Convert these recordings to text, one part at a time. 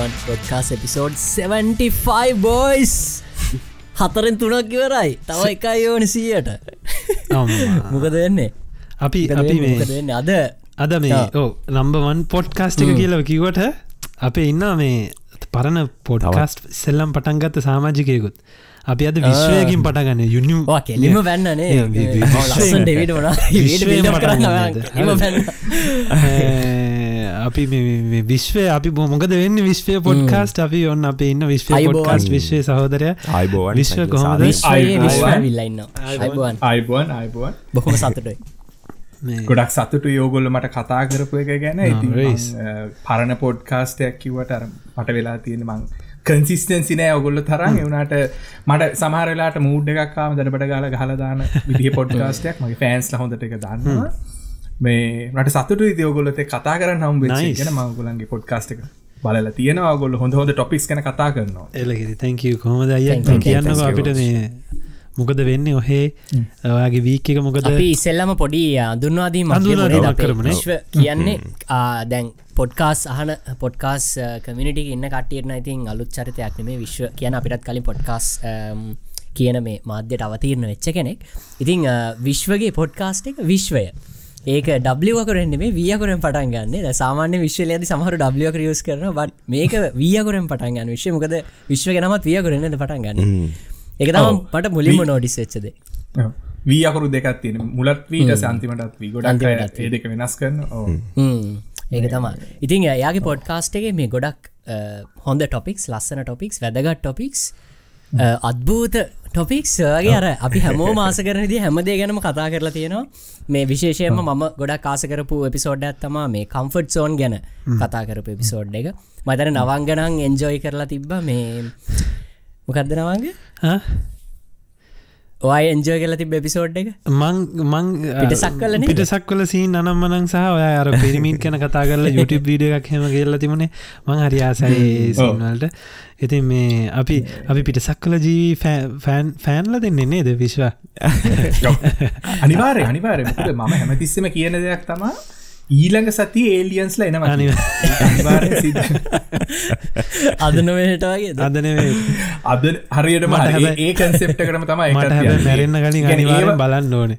Number one podcast episode 75 boys හතරෙන් තුනක් ඉවරයි. තව එකයි ඕන සියට මොකද වෙන්නේ? අපි අපි මේ අද අද මේ ඕ නම්බවන් පොඩ්කාස්ට් එක කියලව කිවට අපේ ඉන්න මේ පරණ පොඩ්කාස්ට් සෙල්ලම් පටන්ගත්ත සාමාජිකයකුත්. අපි අද විශ්වයකින් පටගන්න යුනිියම් කෙලිම වැන්නනේ ලස්සන් ඩෙවිට අපි විශ්වය අපි බොමකද වෙන්න විශ්වය පොඩ්කාස්ට? අපි ඔන්න අප ඉන්න විශ්ව පොඩ්කාස්ට විශ්වය සහෝදරය. අයිබෝවන්. විශ්ව කොහොමද? විල්ලන්න අයිබුවන්. අයිබුවන්. බොහොම සතුටයි. ගොඩක් සතුට යෝගොල්ල මට කතා කරපු එක ගැන. පරණ පොඩ්කාස්ටයක් කිවට අර මට වෙලා තියෙන මං කන්සිස්ටන්සි නෑ ඔගොල්ල තරම්. එවුණට මට සමහරලාට මූඩ් එකක්කාම දරබට ගල ගහලදාන විදිහ පොඩ්කාස්ටයක් මගේ ෆෑන්ස් හොඳට එක දන්නවා මේ රට සතුට ඉතියෝගොල්ලතේ කතා කරන්න හම්. ගැන මංගුලන්ගේ පොඩ්කාස්ට එක බලල තියෙනවා. ගොල්ල හොඳ හොඳ ටොපික්ස් කන කතා කරනවා. අය Thank you, කියන්න. අපිට මේ මොකද වෙන්න ඔහේ? ඔයාගේ වීක් එක මොකද? අපි ඉස්සෙල්ලම පොඩි අඳුන්වාදී හඳුන්වාදීමක් කරමුනේ. කියන්නේ දැන් පොඩ්කාස් අහන පොඩ්කාස් කමිනිටි ඉන්න කටියන ඉතින් අලුත් චරිතයක් නෙමේ. විශ්ව කියන අපිටත් කලින් පොඩ්කාස් කියන මේ මාධ්‍යයට අවතීරණ වෙච්ච කෙනෙක්. ඉතිං විශ්වගේ පොඩ්කාස්ට එක විශ්වය ඒක ඩ්ලියකරෙන් මේ වියකරෙන් පටන් ගන්න. සාමාන්‍ය විශ්වලයද සමහර ඩ්ලියක රියස් කරන බට මේක වියකරෙන් පටන් ගන්න විශ්ව මොකද විශ්ව නමත් වියකරෙන්ද පටන් ගන්න? එක තම පට මුලින්ම නෝඩිස් වෙච්චද වී අකරු දෙකත් තියෙන මුලත් වීට සන්තිමටත් වී ගොඩක් දෙක වෙනස් කරන ඕ ඒක තමා ඉතින් එයාගේ පොඩ්කාස්ට් එක මේ ගොඩක් හොඳ ටොපික්ස් ලස්සන ටොපික්ස් වැදගත් ටොපික්ස් අත්භූත ටොපික්ස් වගේ අර අපි හැමෝ මාස කරනදි හැමදේ ගැනම කතා කරලා තියෙනවා මේ විශේෂයම මම ගොඩක් කාසකරපු එපිසෝඩ් ඇත්තමා මේ කම්ෆර්ට් සෝන් ගැන කතා කරපු එපිසෝඩ් එක මතර නවංගනං එන්ජෝයි කරලා තිබ්බ මේ මොකක්ද නවන්ගේ ඔය එන්ජෝය කරලා තිබ එපිසෝඩ් එක? මං මං පිටසක් කළා නේද? පිටසක් කල සී නම්මනං සහ ඔය අර පිරිමින් කන කතා කරලා YouTube වීඩිය එකක් හෙම කියල්ල තිබුණේ. මං හරි ආසයි සිනවල්ට ඉතින් මේ අපි අපි පිටසක් කල ජීවී ෆෑන් ෆෑන්ල දෙන්නේ නේද විශ්ව? අනිවාරය අනිවාරය මම හැමතිස්සම කියන දෙයක් තමා ඊළඟ සති ඒලියන්ස්ල එනවා අනිවා- අනිවාර්යෙන් සිද්ධ. අද නොවේට වගේ අදනවේ අද හරියටම මට ඒ කන්සෙප්ට කරම තමයි. මැරෙන්න්න කලින් අනිවාරෙන් ඒව- බලන්න ඕනේ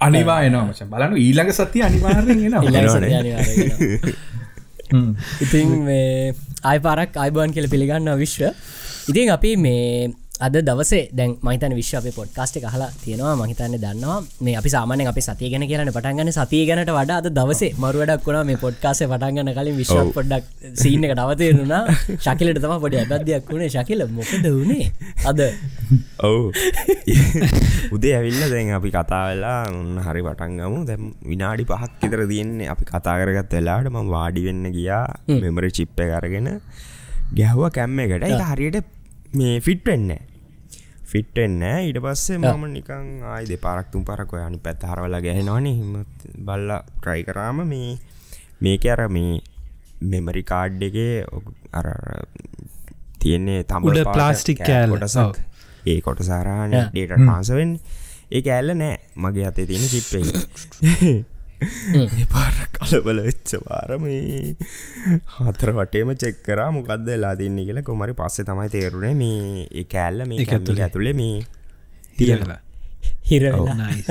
අනිවා එනවා මචං බලන්න ඊළඟ සතිය අනිවාර්යෙන් එනවා ඊළඟ එනවනේ. සතිය අනිවාර්යෙන් එනවා. හ්ම්. ඉතින් මේ ආය පාරක් අයිබන් කියල පිළිගන්න විශ්ව ඉතින් අපි මේ අද දවසේ දැන් මහිතන විශ්ව අප පොඩ්කාස්ට හලා තියෙනවා. මහිතන්න දන්නවා මේ අපි සාමානය අපි සතිය ගැන කියරන පටන්ගන්න සතිය ගැනට වඩා අද දවසේ මරුවඩක් වුණා. මේ පොඩ්කාසේ පටන්ගන්න කලින් විශ්ව. පොඩ්ඩක් සීන එක නවතේරුණා ශකිලට තම පොඩි අබද්‍යයක් වුණේ. ශකිල මොකද වුණේ? අද. ඔවු. උදේ ඇවිල්ල දැන් අපි කතා වෙලා උන්න හරි පටන්ගමු දැම් විනාඩි පහක් විතර තියන්නේ. අපි කතා කරගත් වෙලාට ම වාඩි වෙන්න ගියා. මෙමරි චිප්ප කරගෙන ගැහ්ව කැම්ම එකට. එක හරියට මේ ෆිට් වෙන්න ෆිට්ෙන්න ඊට පස්සේ මම නිකං ආයි දෙපාරක්තුම් පරක අනි පැත් හරවල ගැහෙනවාන හිම බල්ල ට්‍රයි කරාම මේ මේක අර මේ මෙමරි කාඩ් එකේ අර තියෙන්නේ තම උඩ plastic කෑල්ල. කොටසක්. ඒ කොට සාරාන. ඩේට ට්‍රන්සවෙන් ඒ ඇල්ල නෑ මගේ අතේ තියෙන චිප්පේ පාර කලබල වෙච්ච පාරම හතර වටේම චෙක්කරා මොකක්ද ලා තින්නේ කියලා. කොමරි පස්සේ තමයි තේරුණේ මේ ඒ කෑල්ල මේ ඇතුලේ. ඇතුළේ මේ තියලා නයිස්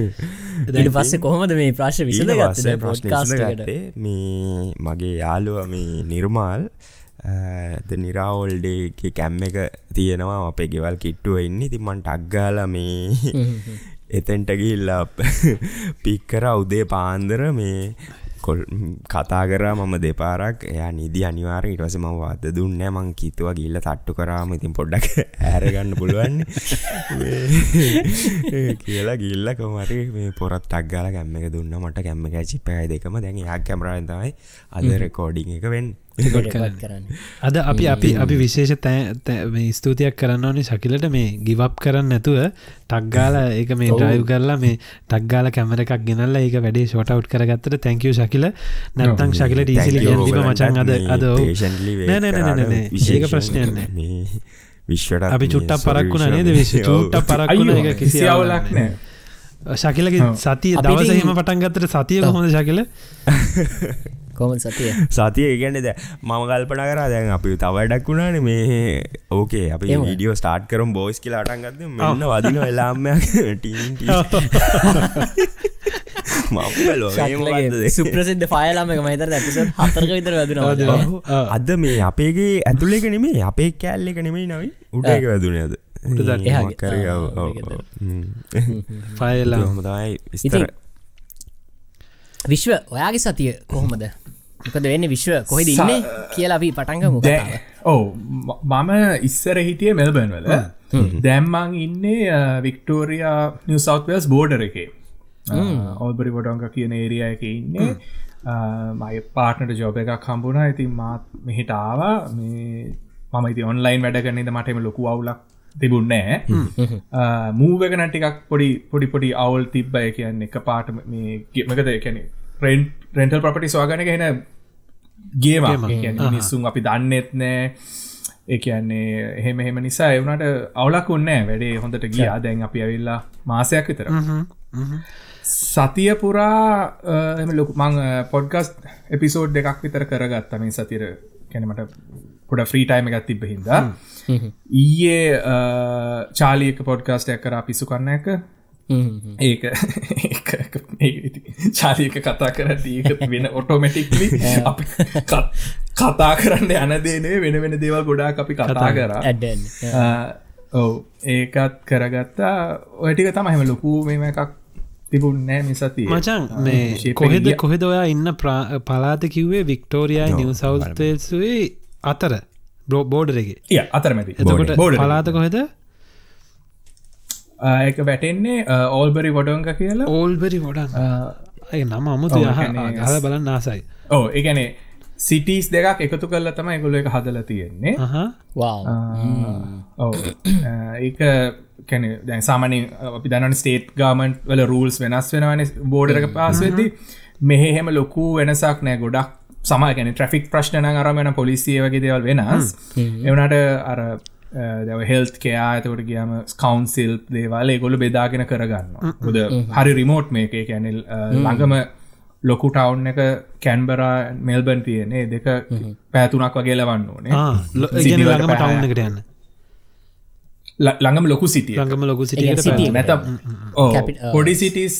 ඊට පස්සේ කොහොමද මේ ප්‍රශ් විසඳ ගත්ත පස්සේ ප්‍රශ්න පොඩ්කාස්ට ගත්තේ මේ මගේ යාලුව මේ නිර්මාල් ද නිරාවල්ඩේ කැම්ම එක තියෙනවා. අපේ ගෙවල් කිට්ටුව ඉන්න. තිමන්ට අක්ගාල මේ එතැන්ට ගිල්ලා පික්කර උදේ පාන්දර මේ කොල් කතා කරා මම දෙපාරක්. එයා නිදි අනිවාර ඉටවස ම වාද දුන්න මං කිතුව ගිල්ල තට්ටු කරාම ඉතින් පොඩ්ඩක් ඇරගන්න පුළුවන් කියලා ගිල්ල කොමරි මේ පොරත් අක්ගල කැම්ම එක දුන්න. මට කැම්ම එක චිප්පයි දෙකම. දැන් යා කැමරාන් තමයි අද රෙකෝඩිං එක වෙන් කරන්න. අද අපි අපි අපි විශේෂ තෑ ස්තුතියක් කරන්න ඕනේ ශකිලට මේ ගිවප් කරන්න නැතුව ටක්ගාල ඒක මේ ඩ්‍රයිව් කරලා මේ ටක්ගාල කැමර එකක් ගෙනල්ල ඒක වැඩේ ෂොටවට් කරගත්තට තැංකව ශකිල. නැත්තං ශකිල ඩීසිලි ගැන්දිම මචන් අද අද ඔව්. නෑ නෑ නෑ නෑ නෑ. ඒක ප්‍රශ්නයන්න විශ්වට අපි චුට්ටක් පරක්ුණ නේද? විශ් චුට්ට පරක්ුණ එක කිසි කිසි අවුලක් නෑ. ශකිලගේ. සතිය අපි දවස ඉතින්- හෙම පටන් ගත්තට සතිය කොහොඳ ශකිල කොම සතිය? සතිය ඒගැනෙ ද මම කල්පන කර දැන් අපි තවඩක් වුණාන මේ ඕකේ අපි. විඩියෝ ස්ටාර්ට් කරම් බෝස් කියලා අටන්ගත්ද මෙන්න වදින වෙලාම්මයක් මම සුප්‍රසිද්ධ ෆයලාම එක මහිතර ඇතිස හතරක විතර වැදනවා අද මේ අපේගේ ඇතුලෙක නෙමේ අපේ කෑල්ල එක නෙමෙයි නවයි උඩක වැදුන අද. උඩ දන්න. එහාගේ. ආ, ඒකද. ෆයිල්ලා හොමතයි විස්තර ඉතින් විශ්ව ඔයාගේ සතිය කොහොමද මොකද වෙන්න විශ්ව කොහෙද ඉන්නේ කියලා අපි පටන්ග මුද දැ ඕ මම ඉස්සර හිටිය මෙල්බන් වල. දැම්මං ඉන්නේ වික්ටෝරයා නිව සවස් බෝඩර එකේ. ඔල්බරි වොඩොංක කියන ඒරිය එක ඉන්නේ. මයි පාටනට ජෝබ එකක් කම්බුණ ඉතින් මාත් මෙහිට ආවා. මේ මම ඉති ඔන්ලයින් වැඩ කරන්නද මටම ලොකු අවුලක් තිබුන්නෑ මූවක නටිකක් පොඩි පොඩි පොඩි අවුල් තිබ්බය කියන්න එක පාට මේ මකද කැන රෙන්් රෙන්ටල් ප්‍රපටි ස්වාගනක හෙන ගේම මිනිස්සුන් අපි දන්නෙත් නෑ. ඒ කියන්නේ එහෙම එහෙම නිසා එවනට අවුලක් උන්නෑ වැඩේ හොඳට ගියා. දැන් අපි ඇවිල්ලා මාසයක් විතර. සතිය පුරා එම ලොකු මං පොඩ්ගස් එපිසෝඩ් දෙකක් විතර කරගත්ත. මේ සතිර කැනමට පොඩ ෆ්‍රී ටයිම එකත් තිබ හිද ඊයේ චාලියක පොඩ්කාස්ටයක් කර පිසු කරන්න එක ඒක චාලියක කතා කරදී ඒක වෙන ඔටෝමටික්ලි අපි කත්- කරන්න යනදේනේ වෙන වෙන දේවල් ගොඩාක් අපි කතා කරා. ඔව. ඒකත් කරගත්තා. ඔයටික තම හැම ලොකු මෙම එකක් තිබුන්නෑ මිසතිය මචන් මේ කොහෙද කොහෙද ඔයා ඉන්න පලාත කිව්වේ වික්ටෝරියයි නිව සෞල්තේසුවේ අතර බෝඩරගේ ය අතරමැති එතකොට බෝඩ පලාත කොහෙද එක වැටෙන්නේ ඕල්බරි වොඩොංක කියලා? ඕල්බරි ගොඩන් ඇ නම අමුතු හල බලන්න ආසයි. ඕ එකනේ සිටස් දෙකක් එකතු කල්ල තම ගොල එක හදල තියෙන්නේ. වව් ඔව. ඒක කැන දැන් සාමනි අපි දන්න ස්ටේට් ගාමන්ට් වල රූල්ස් වෙනස් වෙනවන බෝඩරක පාසවෙදදි මෙහෙහෙම ලොකු වෙනසක් නෑ ගොඩක් සම ගැන ට්‍රෆික් ප්‍රශ්න අරමෙන පොලිසිය වගේ දේවල් වෙනස්. එවනට අර හෙල්ත් කයා ඇතකට ගියම ස්කවන්සිල් දේවල් ගොල බෙදාගෙන කරගන්න ොද හරි රිමෝට් මේක. කැනෙල් ළඟම ලොකු ටවුන් එක කැන්බරා මෙල්බන් තියනේ දෙක පැතුනක් වගේ ලවන්න ඕනේ. City ඉගෙන වලට ළඟම පැය. ටවුන් එකට යන්න ළඟම ලොකු සිටිය ළඟම ලොකු එක. නැත පොඩි සිටිස්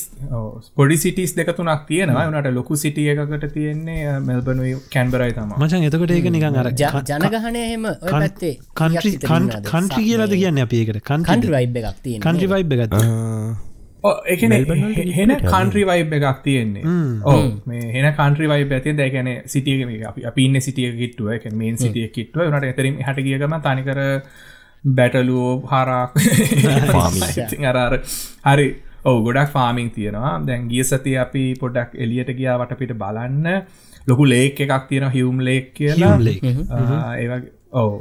පොඩි සිටිස් දෙකතුනක් තියෙනවා. වනට ලොකු සිටිය එකකට තියෙන්නේ මෙල්බනුයි කැන්බරයි තම මචන් එතකොට ඒක නිකන් අර ජනගහනය එහෙම ඔය පැත්තේ කන්ට්‍රි කන්ට්‍රි කියලද කියන්න අපි ඒකට? කන්ට්‍රි වයිබ් එකක් තියෙන කන්ට්‍රි වයිබ් ගත්ත එකන හෙන කන්ට්‍රි වයිබ් එකක් තියෙන්නේ. ඕ මේ. හෙන කන්ට්‍රි වයි ඇති දැකැන සිටිය අපි අපින්න සිටිය කිට්ටුව. එක මේන් සිටිය කිට්ටුව. නට එතරින් හට ගියගම තනිකර බැටලුවෝ හරක් අරර හරි ඔව ගොඩක් ෆාමිං තියෙනවා. දැන් ගිය සති අපි පොඩක් එලියට ගියා වටපිට බලන්න. ලොකු ලේක් එකක් තියෙන හිවම් ලේක් කියලා. ඒවගේ ඔව.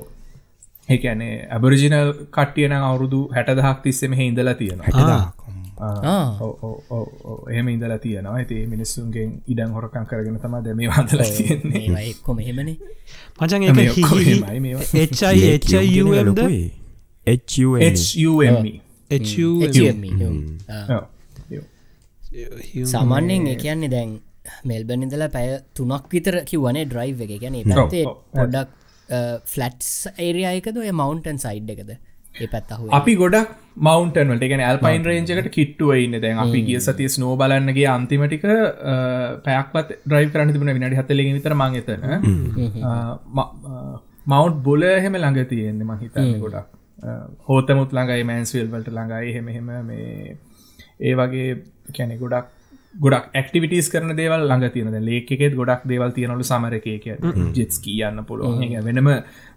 ඒකැනේ ඇබරිජිනල් කට්ටියන අවුරුදු හැට දහක් තිස්සෙම හිඉඳලා තියෙනවා එහෙම ඉඳලා තියෙනවා. ඇති මිනිස්සුන්ගෙන් ඉඩන් හොරකං කරගෙන තම දැම වදල තියෙන්නේ. එක්කොම එහෙමනේ. මචන්. ඔව්. සාමාන්‍යයෙන් ඒ කියන්නේ දැන් මෙල්බන් ඉඳලා පැය තුනක් විතර කිව්වනේ ඩ්‍රයිව් එක. ගැන පැත්තේ. පොඩක් ෆලට්ස් ඒරයකද ඔය මවන්ටන් සයිඩ් එකද අපි ගොඩක් මවන්ටන් වලට ගැන ඇල්පයින් රේජකට කිට්ටුව ඉන්න. දැන් අපි ගිය සති ස්නෝ බලන්නගේ අන්තිමටික පැක්පත් ඩ්‍රයි් කරන්න තිබුණ විනාඩි හත්තලෙ විතර මංගතන මවන්් බොල එහෙම ළඟ තියෙන්නේ මහිතන්න ගොඩක්. හෝතමුත් ළඟයි මෑන්ස්වල් වලට ළඟයි හෙම හෙම මේ ඒ වගේ කැනෙ ගොඩක් ගොඩක් ඇක්ටිවිටස් කරන දේවල් ළඟ තියෙන. ලේකෙත් ගොඩක් දේවල් තියෙනලු සමරක කිය ජෙස් කියන්න පුළුවන්. එක වෙනම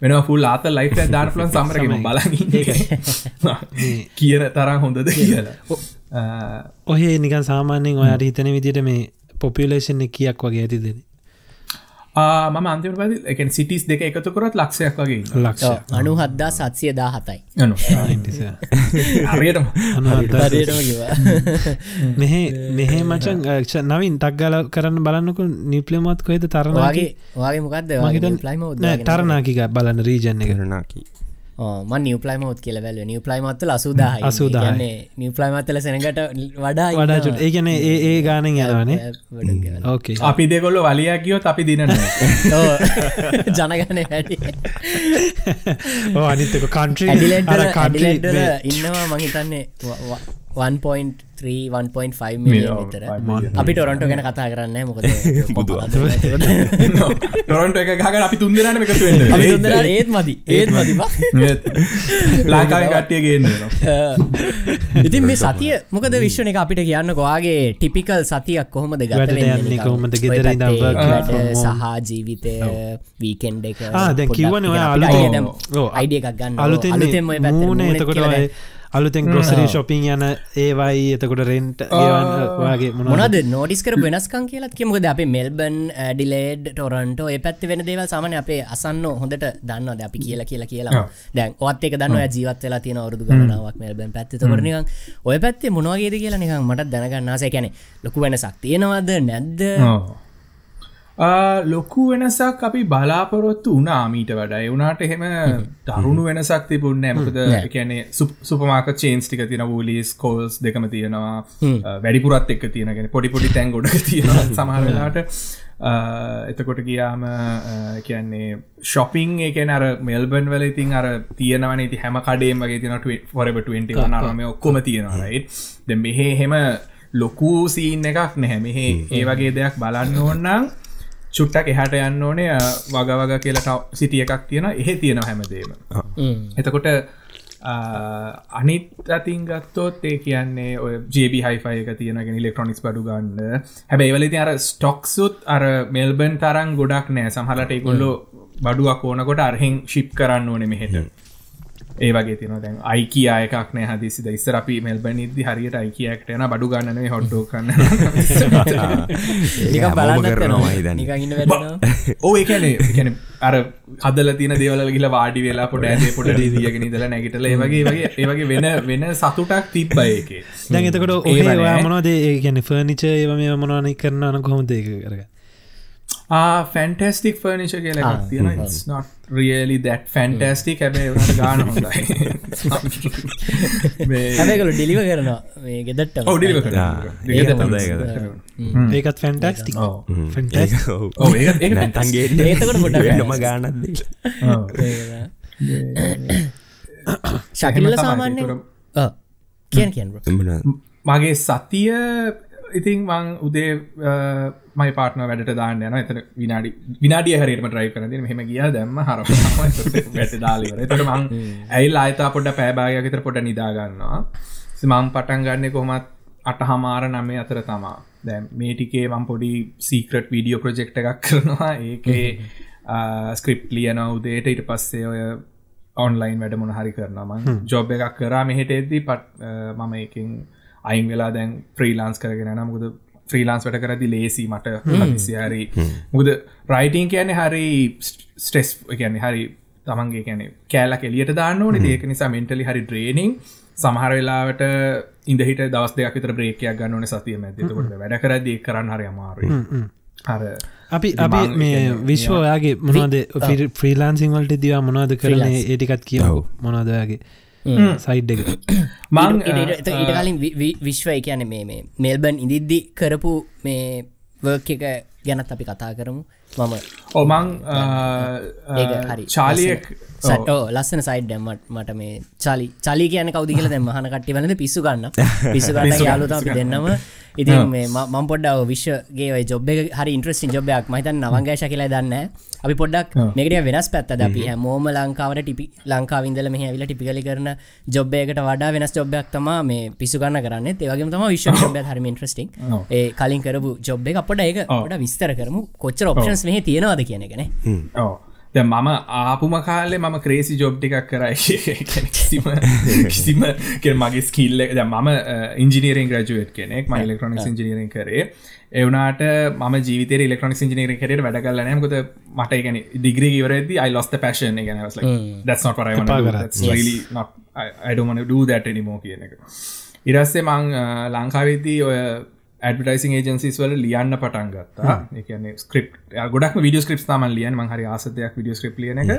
වෙන ෆුල් ආත ලයිෆ දාන පුලන් සමරකම බල කියන තරම් හොඳද කියලා. ඔහේ නිකන් සාමාන්‍යෙන් ඔයාට හිතන විදිට මේ පොපියලේෂන් කියක් වගේ ඇතිදෙන මම අන්තිම පද එක සිටිස් දෙක එකතු කරත් ලක්ෂයක් වගේ ලක්ෂ අනු. හද්දා සත්සිය දා හතයි මෙහෙ මෙහෙ මචන් ක්ෂ නවින් ටක්ගල කරන්න බලන්නකු නිපලමත් කොහෙද තරනගේ වගේ මොකක්ද ලයිම ටරනාකික බලන්න රීජන්න එක. කරනාකි ම නිියපලයිමත් කියලවැල නිියපලයිමත්වල අසුදාහ 80,000. නිියපලයිමත්වල සැනකට වඩා වඩා චුට ඒගැන ඒ ගානෙන් යනවානේ? ඕකේ අපි දෙකොල්ල වලිය කියොත් අපි දින ජනගන හැටි අනිත්තක කන්ට්‍රී ඉන්නවා මහිතන්නේ 1.3 1.5 මිලියන් විතර. අපි ටොරන්ටෝ ගැන කතා කරන්න මොකද? ටොරන්ට එක ගහක අපි තුන්දරන තුන්දෙනා ඒත් මදි. ඒත් මදි. ලාකායි කට්ටිය ගන්න ඉතින් මේ සතිය මොකද විශ්වන එක අපිට කියන්න කොයාගේ ටිපිකල් සතියක් කොහොමද ගත? ඔය ගෙදර. සහ ජීවිතය වීකෙන්ඩ එක අපිට අලුතෙන්- අයිඩිය එකක් ගන්න මූණෙත් එතකොට අලුතෙන් ග්‍රොසරි ශොපින් යන ඒවයි එතකොට රෙන්ට් වගේ මොනවද? මොනද නෝඩිස්කර වෙනස්කන් කියලත් කියෙමකද අපේ මෙල්බන් ඩිලේඩ් ටොරන්ටෝ ඒ පැත්ති වෙන දේවල් සමන අපේ අසන්න හොඳට දන්නවද? අපි කියලා කියලා කියලා. දැන් ඔත් එක දන්න ජීවත් වෙලා තියෙන අවුදු ගණනාවක් මෙල්බන් පැත්ති. තොරනිකන් ඔය පැත්තේ මොනවගේද කියලා නිකන් මට දැනගන්නාසේ කැනෙ ලොකු වෙනසක් තියෙනවද? නැද්ද ලොකු වෙනසක් අපි බලාපොරොත්තු වනා මීට වඩා. එවුනාට එහෙම දරුණු වෙනසක් තිබුන්න ඇමකද කියැනෙ සුපමාක චේන්ස් ටික තින වූලිස් කෝල්ස් දෙකම තියෙනවා. වැඩිපුරත් එක් තියෙනගෙන පොඩි පොඩි තැන් ගොඩ තියෙන සමහරලාට එතකොට ගියාම කියන්නේ ශොපිං එකන අර මෙල්බන් වල ඉතින් අර තියෙනවන. ඉති හැම කඩේම වගේ තින ොරබට නරම ඔක්කොම තියෙනවායි ද මෙහෙ හෙම ලොකු සීන් එකක් නැහැ. මෙහෙ ඒ වගේ දෙයක් බලන්න ඕන්නම් චුට්ටක් එහට යන්න ඕනේ වග වග කියලා සිටිය එකක් තියෙන එහෙ තියෙන හැමදේම. එතකොට අනිත් අතින් ගත්තොත් ඒ කියන්නේ ඔය ජබ හයිෆය එක තියෙනගෙන ඉලෙක්ට්‍රොනික්ස් බඩු ගන්න. හැබැයි වලති අර ස්ටොක්සුත් අර මෙල්බන් තරන් ගොඩක් නෑ. සහලට එකොල්ලො බඩුවක් ඕනකොට අරහෙන් ශිප් කරන්න ඕනෙ මෙහෙට ඒ වගේ තින දැන් අයිකි අයකක් නෑ හදිසිද ඉස්සර අපි මෙල්බන් ඉදදි හරියට අයිකයක්ටයන බඩු ගන්නනේ හොඩ්ඩෝ කන්න නිකන් හැමෝම බලන්නත් කරනවා වෙනවා. හිතන්නේ. නිකන් ඉන්න වෙනවා ඕ ගැන අර හදල තින දේවල ගිල වාඩි වෙලා පොට ඇේ පොට දියගෙන ඉදල නැගටල ඒවගේ වගේ ඒවගේ වෙන වෙන සතුටක් තිබ්බ ඒක දැන් එතකොට නෑ. මොනවද ගැන ෆර්නිච ඒව මේ මොනවන කරන්න අන කොහොමද ඒක කරග ෆැන්ටස්ටික් ෆර්නිච කියල තියෙන not really that ෆැන්ටස්ටික් හැබේ ගාන හොඳයි. හැබැකල ඩිලිව කරනවා. මේ. ඒක. ඒකත් ෆැන්ටස්ටික් ඔව්. ෆැන්ටස් ඔව්. ඒක ඒක නැතන්ගේ ඒතකොට පොඩ්ඩක් වෙනම ගානත් ඔව්. ශකිල්ල එහෙම තමයි. සාමාන්‍ය කියන් කියන්න මගේ සතිය ඉතින් මං උදේ මයි පාටන වැඩට දාන්න යන එතන විනාඩි විනාඩිය හරිම ට්‍රයි කරන මෙහම ගිය දැම්ම හර වැට දාලිවර තට මං ඇයි අයිතා පොඩ පෑබාගතර පොඩ නිදාගන්නවා මං පටන් ගන්න කොමත් අට හමාර නමේ අතර තමා දැ මේටිකේ මං පොඩි සීක්‍රට් වීඩියෝ ප්‍රජෙක්් එකක් කරනවා. ඒකේ ස්ක්‍රිප් ලියන උදේට. ඉට පස්සේ ඔය ඔන්ලයින් වැඩ මොන හරි කරනවා. ජොබ් එකක් කරා. මෙහෙට එද්දී පත් මම එකින් අයින් වෙලා දැන් ෆ්‍රීලාන්ස් කරගෙන නමුද ෆ්‍රීලාන්ස් වැට කරදි ලේසි මට සිහරි මුද රයිටිං කියන්නේ හරි ස්ටෙස් කියන්නේ හරි තමන්ගේ කියන කෑලා කෙලියට දාන්න ඕන. ඒක නිසා මෙන්ටලි හරි ඩ්‍රේනිං සමහර වෙලාවට ඉඳහිට දවස් දෙයක් විතර බ්‍රේකයක් ගන්න ඕන සතිය මැදකොට වැඩ කරදී කරන්න හරි අමාරු හර අපි අපි මං විශ්වයාගේ මොනවද ෆ්‍රීලාන්සිං වලට දවා මොනවද කරන ඒටිකත් කියව මොනදයාගේ සයිඩ් එක. මං ඊට කලින් වි- වි- විශ්වය කියන මේ මේ මෙල්බන් ඉදිද්දි කරපු මේ වර්ක් එක ගැනත් අපි කතා කරමු. මම ඔමං චාලියෙක්. සටෝ ලස්සන සයිඩ් ඩැම්මට මට මේ චලි චලි කියන කවදි කියල දැම හන කට්ටි වලද පිස්සු ගන්න. පිස්සු ගන්න යාලුත අපි දෙන්නම ඉතින් මේ ම- මම පොඩ්ඩ විශ්වගේ ජොබ් එක හරි ඉන්ට්‍රස්ටින් ජොබයක් මහිතන් නවංගේශ කියලා දන්න අපි පොඩ්ඩක් මේකට වෙනස් පැත්තද අපි? හැමෝම ලංකාවට ටිපි ලංකාවින්දල මේ ඇවිල ටිපිකලි කරන ජොබ්බයකට වඩා වෙනස් ජොබ්යක් තම මේ පිසුගන්න කරන්න ඒවගේ තම විශ්ව ජොබ හරම ඉන්ට්‍රස්ටිං. ඒ කලින් කරපු ජොබ් එක. අපට ඒක ොට විස්තර කරමු. කොච්චර ඔප්ෂන්ස් මෙහ තියෙනවාද කියනගෙන ඕ ද මම ආපුම කාලේ මම ක්‍රේසි ජොබ් ටිකක් කරයි කිසිම කිසිම මගේ ස්කිල්ල ද මම ඉන්ජිනීරෙන් ග්‍රජුවට් කෙනෙක්. ම ඉලෙක්ට්‍රොනික් ඉජිනීරෙන් කරේ. එවනාට ම ජීවිත ඉලෙක්ට්‍රොනික් ඉජිනීර කරට වැඩ කලන කොත මට ගැන දිග්‍රී ඉවරද I lost passion. ගැන that's not what I wanna do. That's really not I, I don't want to do that anymore කියන එක. ඉරස්සේ මං ලංකාවේදී ඔය ඇඩටයිසින් ඒජන්සිස් වල ලියන්න පටන් ගත්තා. එකන ස්ක්‍රප් ගොඩක් විඩිය ස්ක්‍රප් තම ලියන් මං හරි ආසතයක් විඩිය ස්ක්‍රප් ලියන එක.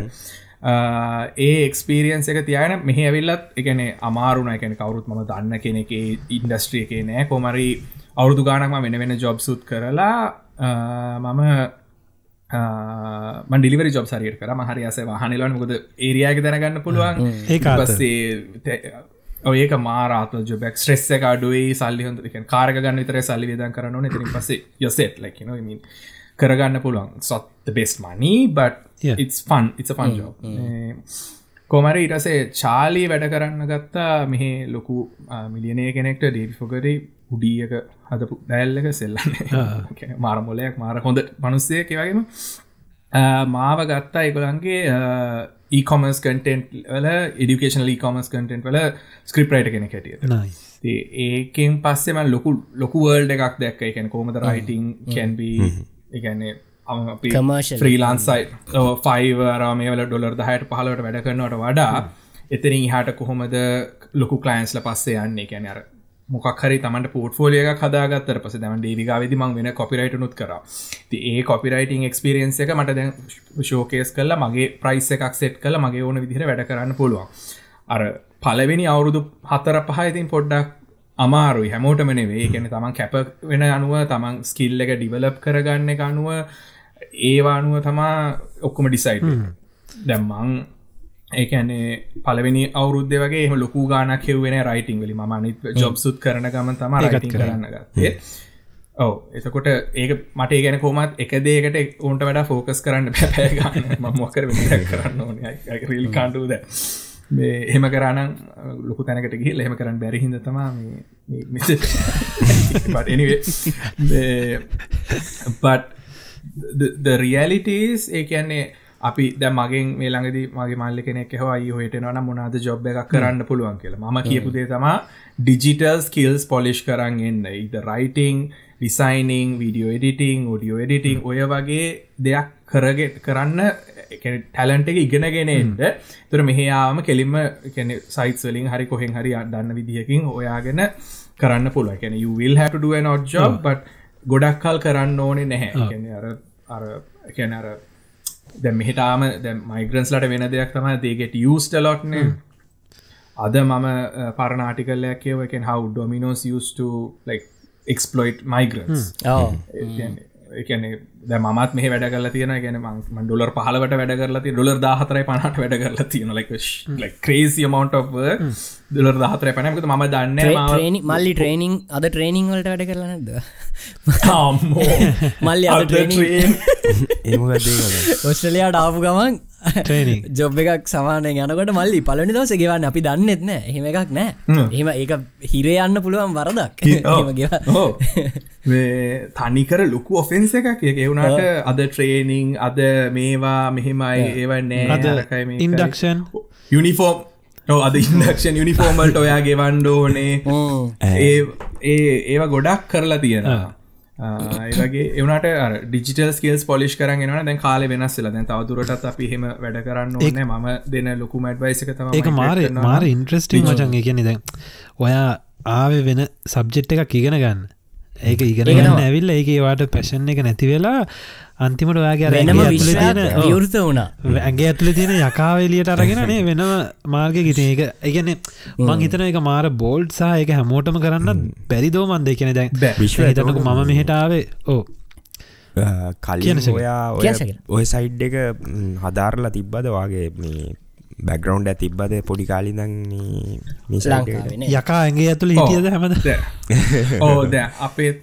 ඒ එක්ස්පිරියන්ස එක තියන මෙහ ඇවිල්ලත් එකන අමාරුන එකන කවරුත් ම දන්න කෙනෙක ඉන්ඩස්ට්‍රිය එක නෑ. කොමරි අවුරදු ගානක්ම වෙන වෙන ජොබ් සුත් කරලා මම ඩිලිවරි ජොබ් සරියට කර. මහරි අස වාහනලවන් මුකද ඒරයාග දැනගන්න පුළුවන්. ඒ පස්සේ ඔඒක මාරාත ජොබක් ස්ට්‍රෙස්ස එක. අඩුවේ සල්ලි හොඳ කාරග ගන්න විතර සල්ලි විදන් කරන තිරින් පසේ යොසෙට් ලයින මින් කරගන්න පුළුවන්. සොත් බෙස් මනී බට Yeah. it's fun. It's a fun job. කොමර ඉටසේ Charlie වැඩ කරන්න ගත්තා. මෙහෙ ලොකු මිලියනය කෙනෙක්ට ඩේෆොකරි උඩියක හදපු දැල්ලක සෙල්ලන්නේ මාරමොලයක් මාර හොඳ මනුස්සය කෙවගේම මාව ගත්තා එකොළන්ගේ ඒකොමස් කටෙන්ට් වල ඉඩිකේෂන ඒකොමස් කටෙන්ට් වල ස්ක්‍රිප්රයිට කෙනෙ නයි ඒකෙන් පස්සෙම ලොකු ලොකු වර්ල්ඩ එකක් දැක්ක. එකන කොමද රයිටිං කැන්බී එකන්නේ. ්‍රීලාන්සයි ෆයිවරා මේවල ඩොලර් දහයට පහලට වැඩ කරනවට වඩා එතරින් හට කොහොමද ලොකු කලයින්ස්ල පස්සේ යන්නේ? කැන අර මොකක්හරි තමට පෝට්ෆෝලිය හදාගත්තර පස දම ඩේවිගාවිදි මං වෙන කොපිරයිට නුත් කර. ඒ කොපිරයිටන් එක්ස්පිරියන්ස එක මට දැන් ශෝකේස් කල්ල මගේ ප්‍රයිස් එකක් සෙට් කල මගේ ඕන විදිහර වැඩ කරන්න පුළුවන්. අර පලවෙනි අවුරුදු හතර පහයිතින් පොඩ්ඩක් අමාරුයි. හැමෝටමනේ ගැන තමන් කැප වෙන අනුව තමන් ස්කිල් එක ඩිවලප් කරගන්න එක අනුව ඒවානුව තමා ඔක්කොම ඩිසයිට් දැම්මං ඒකැනේ පලවෙනි අවුරුද්ධ වගේ එම ලොකු ගානක් හෙවෙන රයිටිං වලි මනිත් ජොබ් සුත් කරන ගමන් තම රයිටිං කරන්න. ගත්තේ. ඔව. එතකොට ඒක මට ගැන කොමත් එක දේකට ඔන්ට වැඩ ෆෝකස් කරන්න පැපෑ ගන්න මොකර කරන්න ඕන. රිල් කාන්ටුද එහෙම කරන්න ලොකු තැනකට ගිහිල් එහෙම කරන්න බැරිහිද තමා බට the realities ඒ කියන්නේ අපි ද මගෙන් මේ ළඟදි මගේ මල්ල කෙනෙක් හවයි හොයටනවන මොනාද ජොබ් එකක් කරන්න පුළුවන් කියලා. ම කියපුදේ තමා ඩිජිටල් ස්කිල්ස් පොලිෂ් කරන්න එන්න. ඉද writing designing video editing audio editing ඔය වගේ දෙයක් කරගෙ කරන්න ටැලන්ට එක ඉගෙනගෙනෙන්ට තුර මෙහයාම කෙලින්ම සයිස් වලින් හරි කොහෙන් හරි අඩන්න විදිහකින් ඔයාගෙන කරන්න පුළුව කැන යුවිල් හැට ඩුව නොට් ජොබ් බට ගොඩක් කල් කරන්න ඕනේ නැහැ. අර අර කැන අර දැ මෙහිටාම මයිග්‍රන්ස්ලට වෙන දෙයක් තම දේගෙට යස්ට ලොට්න අද මම පරනාටිකල්ලයක් කියවකෙන් හව Domino's just like exploit migrants එකන මත් මේ වැඩ කරලා තියෙන ගැන ම ඩොලර් පහලට වැඩ කරලා ති ඩොලර් දාහතරයි පනට වැඩ කරලා තියෙන ලයික ක්‍රේසි මවන්ට දොලර් දාහතර පනක ම දන්න මල්ලි ට්‍රේනිං අද ට්‍රේනිං වලට වැඩ කරලනද මල්ලි අද ට්‍රේනිං ඔස්ට්‍රලයාට ආපු ගමන්. ජොබ් එකක් සමානය යනකට මල්ලි පලනි දවස ගෙවන්න. අපි දන්නෙත් නෑ. එහෙම එකක් නෑ. එහෙම ඒක හිරේ යන්න පුළුවන් වරදක්. තනිකර ලොකු ඔෆෙන්ස එකක් එක එවුණට අද ට්‍රේනිං අද මේවා මෙහෙමයි ඒවන්නේ අද ඉන්ඩක්ෂන් යුනිෆෝම් අද ඉන්ඩක්ෂන් යුනිෆෝර්මල්ට ඔයා ගෙවන්ඩ ඕනේ. හ්ම්. ඒ ඒ ඒවා ගොඩක් කරලා තියෙනවා ඒවගේ එවනට ඩිජිටල් ස්කල්ස් පොලිෂ් කරගෙන දැන් කාල වෙනස්සල දැන් තවදුරටත් අපි හෙම වැඩ කරන්න ඕන ම දෙන ලොකු මැඩ්වයිසක තම ඒක මාර මාර ඉන්ට්‍රස්ටිං මචන් කියන දැන් ඔයා ආව වෙන සබ්ජෙට් එකක් ඉගෙන ගන්න ඒක ඉගෙන. ඇවිල්ල ඒක වාට පැෂන් එක නැති වෙලා අන්තිමට ඔයාගේ අර වෙනම ඔව්. විවෘත වුණා ඇගේ ඇතුල තියෙන යකාවලියට අරගෙනනේ වෙනම මාර්ග ගිත ඒක එකන මං හිතන එක මාර බෝල්ඩ් සහ එක හැමෝටම කරන්න බැරි දෝමන්ද එකන දැන් බෑ. විශ්ව හිතනක මම මෙහෙටාවේ ඕ කලින් කියන. ඔයා කියන ඔය- සයිඩ් එක හදාරලා තිබ්බද වගේ මේ බැග්‍රවන්් තිබ්බද පොඩි කාලිදන්නේ යකා ඇගේ ඇතුළ හිටියද හැමද? ඕ ද අපේ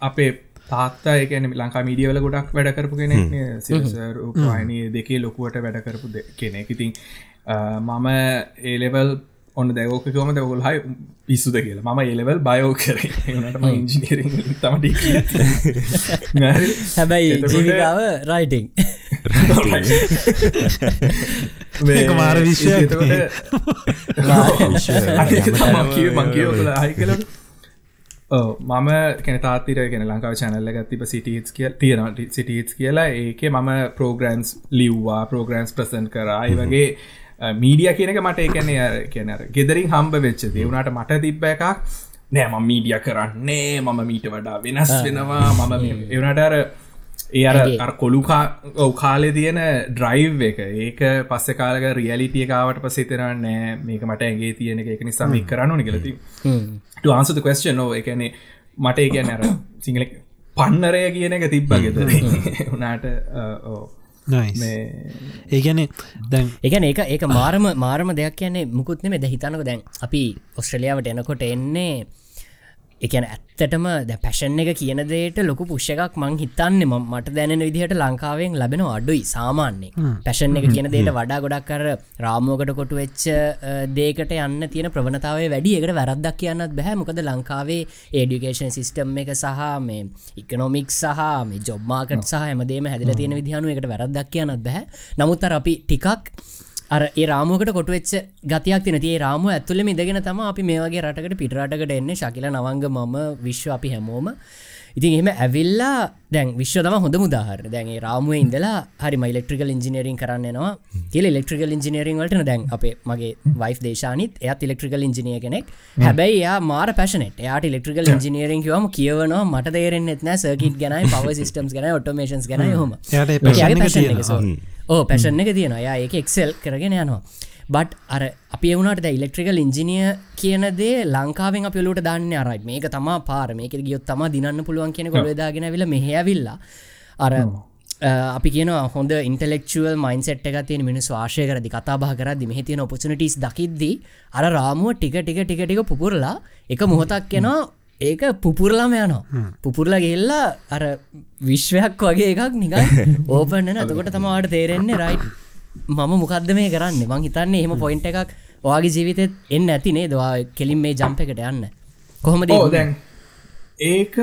අප- තාත්තා එකන ලංකා මීඩියවල ගොඩක් වැඩ කරපු කෙනෙක් සිරසරූපවාහිනය දෙකේ ලොකුවට වැඩ කරපු කෙනෙක්. ඉතින් මම ඒලෙවල් ඔන්න දැවෝක කොම දැවගොල් හයි පිස්සුද කියලා. මම ඒලෙවල් බයෝ කරේ. නටම ඉංජිනීරිං තමට හැබැයි ජීවිකාව රයිටිං මාර විශ්වයක්. නේ. මංකිව හයි කල මම කැන තාතිර ගෙන ලංකාව චැනල්ල ගත්තිබ සිටස් කිය තියෙන සිටස් කියලා. ඒක මම පෝග්‍රන්ස් ලිව්වා පෝග්‍රන්ස් ප්‍රසන් කරයි වගේ මීඩිය කියනක මට එකන කියනර ගෙදරින් හම්බ වෙච්ච දෙවුණට මට තිබ්බ එකක් නෑ ම මීඩිය කරන්නේ මම මීට වඩා වෙනස් වෙනවා මම එවනට අර ඒ අර කොළුකා ඔව කාලෙ තියෙන ඩ්‍රයිව් එක. ඒක පස්ස කාලක රියලිටියකාවට පසිතර නෑ මේක මට ඇගේ තියෙන එක නිසා මේ කරන්න නිකලති ආන්සත කස්ටන් නෝ එකනේ මට ඒ කියන්න අර සිංහල පන්නරය කියන එක තිබ්බගෙද උනාට නයි ඒගැන දැන් එකන ඒක ඒක මාරම මාරම දෙයක් කියන්නේ මුකුත්න මෙද හිතනක දැන් අපි ඔස්ට්‍රලියාවට එනකොට එන්නේ එකන ඇත්තටම ද පැෂන් එක කියන දේට ලොකු පුෂ්ෂ එකක් මං හිතන්නේ ම- මට දැනෙන විදිහට ලංකාවෙන් ලැබෙන අඩුයි සාමාන්‍යේ පැෂන් එක කියන දේට වඩා ගොඩක් කර රාමෝකට කොටු වෙච්ච දේකට යන්න තියෙන ප්‍රවණතාවේ වැඩි. එකට වැරද්දක් කියන්නත් බැහැ මොකද ලංකාවේ ඒඩිකේෂන් සිිස්ටම් එක සහ මේ ඉකනොමික් සහ මේ ජොබ්මාකට සහ හැමදේම හැදිල තියෙන විදිහනු එකට වැරද්දක් කියන්නත් බැහැ නමුත් අර අපි ටිකක් අර ඒ රාමුවකට කොටුවෙච්ච ගතියක් තින තිේ රාම ඇතුලම ඉදගෙන තම අපි මේ වගේ රටකට පිටරටකට එන්නේ. ශකිල නවංග මම විශ්ව අපි හැමෝම. ඉතින් එම ඇවිල්ලා දැන් විශ්ව තම හොඳ මුදාහර දැන්ගේ රාමුව ඉඳලා හරි මයිලෙක්ට්‍රිකල් ඉජිනීරින් කරන්නවා කියල එලෙක්ට්‍රිකල් ඉජිනීරින් වලට දැන් අපේ මගේ වයිෆ දේශානිත් එයත් ඉලෙක්ට්‍රිකල් ඉජිනිය කෙනෙක්. හැබැයි යා මාර පැශනට යාට ඉලෙක්ට්‍රිකල් ඉජිනීරින් කිවම කියවනවා මට දේරෙන් එත්න සර්කිට ගැනයි පව සිිටම්ස් ගැන ඔටෝමේන්ස් ගැන හොම ඕ පැෂන් එක තියෙන යා ඒක එක්සෙල් කරගෙන යනවා. බට් අර අපි එවුණට ඉලෙක්ට්‍රිකල් ඉංජිනිය කියන දේ ලංකාවෙන් අපිලට දන්න අරයි. මේක තමා පාර. මේක ගියොත් තම දිනන්න පුළුවන් කියෙන ගොලදාගෙන විල මෙහැවිල්ලා අර අපි කියන හොඳ ඉන්ටලෙක්ුවල් මයින්සෙට් එක තියෙන මිනිස් වාශය කරදි කතා බහ කරදි මෙහි තියෙන ඔපචනටස් දකිද්දී අර රාමුව ටික ටික ටික ටික පුපුරලා එක මොහොතක් කෙනවා ඒක පුපුරලාම යනවා. පුපුරලා ගෙල්ලා අර විශ්වයක් වගේ එකක් නික ඕපන්න ඇතකොට තමවාට තේරෙන්නේ රයි් මම මොකක්ද මේ කරන්න? මං හිතන්නේ එහෙම පොයින්ට එකක් ඔයාගේ ජීවිතත් එන්න ඇතිනේ දවා කෙලින් මේ ජම්ප එකට යන්න. කොහොමද දැන් ඒක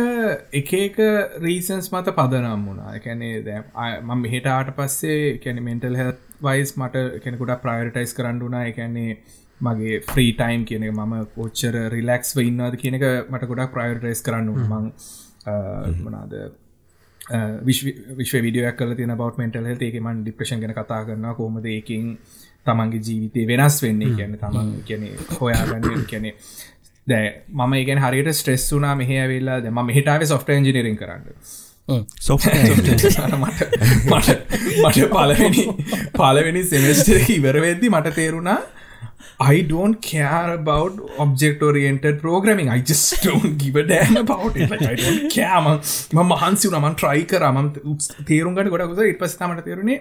එක එක රීසන්ස් මත පදනම් වුණා. එකැනේ දැ මම මෙහෙටාට පස්සේ කැන මෙන්ටල් හ වයිස් මට කෙනෙකුට ප්‍රයිටයිස් කරන්න වුනා එකන්නේ මගේ ෆ්‍රී ටයිම් කියන එක මම පෝච්චර රිලක්ස් ඉන්නවාද කියන එක මට ගොඩක් ප්‍රයිටයිස් කරන්න මං මනාද විශ්ව විඩියක් කල තින බවට මෙන්ටල් හෙ ඒක මන් ඩිප්‍රේෂන් ගැන කතා කරන්න කොමද ඒකින් තමන්ගේ ජීවිතය වෙනස් වෙන්නේ කියන තමන් කියන හොයාගන්න කියනෙ දැ මම ඉගෙන හරියට ස්ට්‍රෙස් වුනා මෙහ වෙල්ලා ම මෙහිටාව සොෆ්ට ඉජිනීරින් කරන්න. සො මට පලවෙනි පලවෙනි සෙමස්ට ඉවරවෙද්දි මට තේරුණා I don't care about object oriented programming. I just don't give a damn about it. Like, I don't care. මං මම මහන්සි වුණා. මං try කරා. මම තේරුම්ගට ගොඩක් උසර ඊට පස්සේ තමයි මට තේරුණේ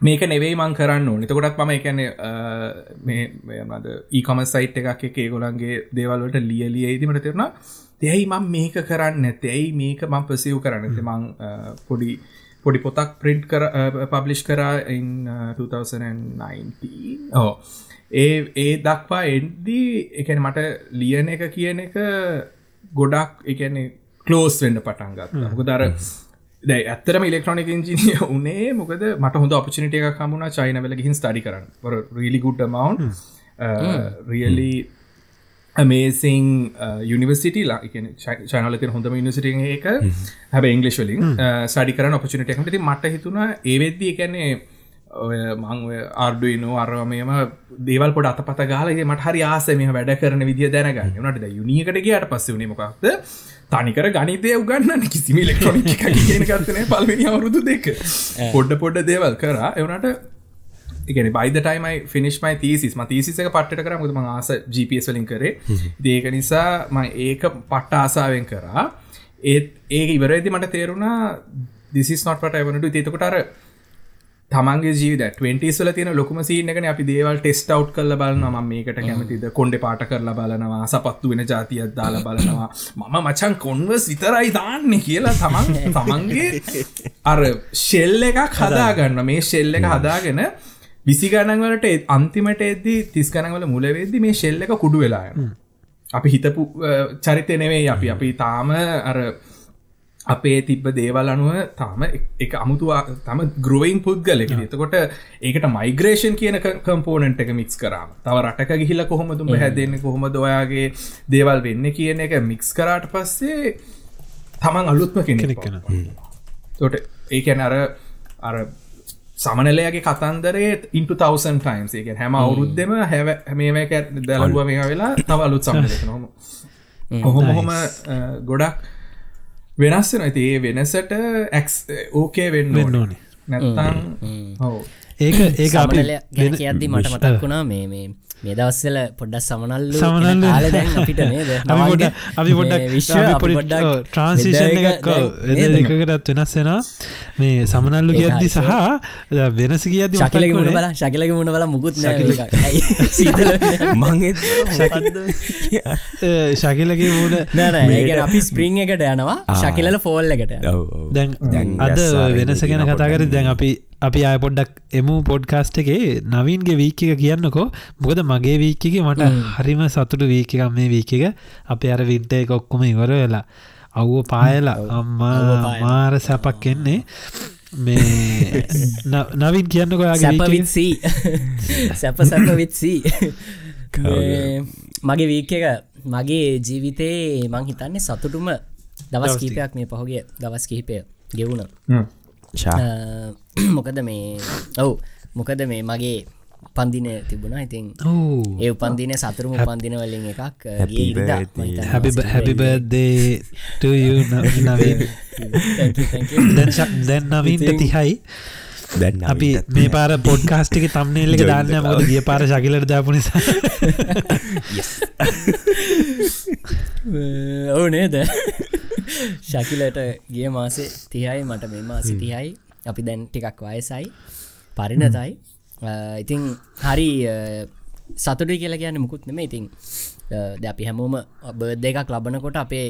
මේක නෙවෙයි මං කරන්න ඕනේ. එතකොටත් මම ඒ කියන්නේ මේ මොනවද e-commerce site එකක් එක ඒගොල්ලන්ගේ දේවල් වලට ලියලිය ඉදි මට තේරුණා. දෙයි මම මේක කරන්න නැත්තේ. ඇයි මේක මම පසිව් කරන්න නැත්තේ. මං අ, පොඩි පොඩි පොතක් ප්‍රින්ට් කර පබ්ලිෂ් කරා ඉන් 2019 ඕ ඒ ඒ දක්වා එන්දී එකන මට ලියන එක කියන එක ගොඩක් එකන කලෝස් වෙන්න පටන් ගත් මොක දර දැ ඇතරම ඉලෙක්ට්‍රොනික ඉංජිනිය උනේ මොකද මට හොඳ අපපචනිට එක කමුණ චයිනවල ගිහින් ස්ටඩි කරන්න. රිලි ගුඩ් මවන්් රියලි අමේසිං යනිවසිට චනලති හොඳම නිසිට එක හැබ ඉංගලිස්වලින් සඩි කරන ඔපචනිට එකමති මට හිතුන ඒවෙද්දී එකන්නේ ඔය මං ආර්ඩුවනෝ අරමම දේවල් පොඩ අත පත ගාලගේ මට හරි ආසම වැඩ කරන විදිිය දැනගන්න. නට යුනිකට ගේට පස්ස වනේ මොකක්ද? තනිකර ගනිතය උගන්න කිසිම ලෙක්ට්‍රොනික් කියන කරතන පල්වෙනි අවුරුදු දෙක. පොඩ්ඩ පොඩ්ඩ දේවල් කරා. එවනට එකන බයිදටයිමයි ෆිනිශ්මයි තිසිස් ම තිසික පට්ට කර. මුදම ආස GPS වලින් කරේ. දේක නිසා ම ඒක පට්ට ආසාාවෙන් කරා. ඒත් ඒක ඉවරේදි මට තේරුණා දිසිස් නොට පට වනට තේතකොටර තමන්ගේ ජීවිත 20 වල තියෙන ලොකුම සීන් එකනේ අපි දේවල් ටෙස්ට් අවුට් කරලා බලනවා. මම මේකට කැමතිද? කොණ්ඩේ පාට කරලා බලනවා. සපත්තු වෙන જાතියක් දාලා බලනවා. මම මචං කොන්වර්ස් විතරයි දාන්නේ කියලා තමන් තමන්ගේ අර ෂෙල් එකක් හදාගන්න මේ ෂෙල් එක හදාගෙන විසි ගණන් වලට ඒ- අන්තිමට එද්දී තිස් ගණන් වල මුල වෙද්දි මේ ෂෙල් එක කුඩු වෙලා යනවා. අපි හිතපු චරිතය නෙවෙයි අපි. අපි තාම අර අපේ තිබ්බ දේවල් අනුව තාම එක අමුතුවා තම ග්‍රෝයින් පුද්ගලෙක. එතකොට ඒකට මයිග්‍රේෂන් කියන කම්පෝනන්ට එක මික්ස් කරා තව රටක ගිහිල කොහොමතුම හැදෙන්නේ? කොහොම දොයාගේ දේවල් වෙන්න කියන එක මික්ස් කරාට පස්සේ තමන් අලුත්ම කෙනෙක් කෙනෙක් තොට ඒකැන අර අර සමනලයගේ කතන්දරේ ඉන්ට තවසන් ටයින්ස් එක හැම අවුරුද්ධම හැව මේක දැලුව මේ වෙලා තව අලුත් සමනලක නොම ඔහොම හොම ගොඩක් වෙනස් වෙන ඇති ඒ වෙනසට ඇක්ස් ඕකේ වෙන්න ඕනේ. ඕනේ. නැත්තං ඔව. ඒක ඒක අපි කියද්දි මට මතක් වුණා මේ මේ මේ දවස්සල පොඩ්ඩක් සමනල්ලු දැන් අපිට නේද? අපි පොඩි පොඩ්ඩක් ට්‍රන්සිෂන්? එකකටත් වෙනස් වෙනවා. මේ සමනල්ලු කියද්දි. සහ වෙනස මුණ මතක් බල ශකිලක මුණ බල මුකුත් ශකිල-. ශකිලගේ මූුණ අපි ස්ප්‍රිං එකට යනවා ශකිලල ෆෝල් එකට යනවා. දැන් දැන් අද වෙනස ගැන කතාකර දැන් අපි අපි අය පොඩ්ඩක් එමු පොඩ්කාස්ට් එකේ නවීන්ගේ වීක එක කියන්නකෝ. මොකද මගේ වීක එක මට හරිම සතුටු වීක එකක් මේ වීක එක. අප අර වින්ට එක ඔක්කොම ඉවර වෙලා. අව්ව පායලා. අම්මා. මාර සැපක් එන්නේ. මේ නවින් කියන්නකොයාගේ සැපවිත් සී සැප සැපවිත් සී මගේ වීක එක මගේ ජීවිතයේ මං හිතන්නේ සතුටුම දවස්. කීපයක් මේ පහුගේ දවස් කිහිපය ගෙවුණ මොකද මේ ඔවු මොකද මේ මගේ පන්දින තිබුණා. ඉතින් ඕ ඒ උපන්දින සතුරුම පන්දින වලින්. එකක්. දැන් නවීන්ට තිහයි දැන් අපි මේ පාර පොඩ්කාස්ටික තම්නේල්ල එක දාන්න මොද ගිය පාර ශකිලට දාපු නිසා. ඔවු නේද? ශකිලට ගිය මාසේ තියයි මට මේ මාසි තියයි අපි දැන් ටිකක් වයසයි පරිණතයි. ඉතිං හරි සතුටි කියලා කියන්න මුකුත් නෙම ඉතිං ද අපි හැමෝම බර්ධ එකක් ලබනකොට අපේ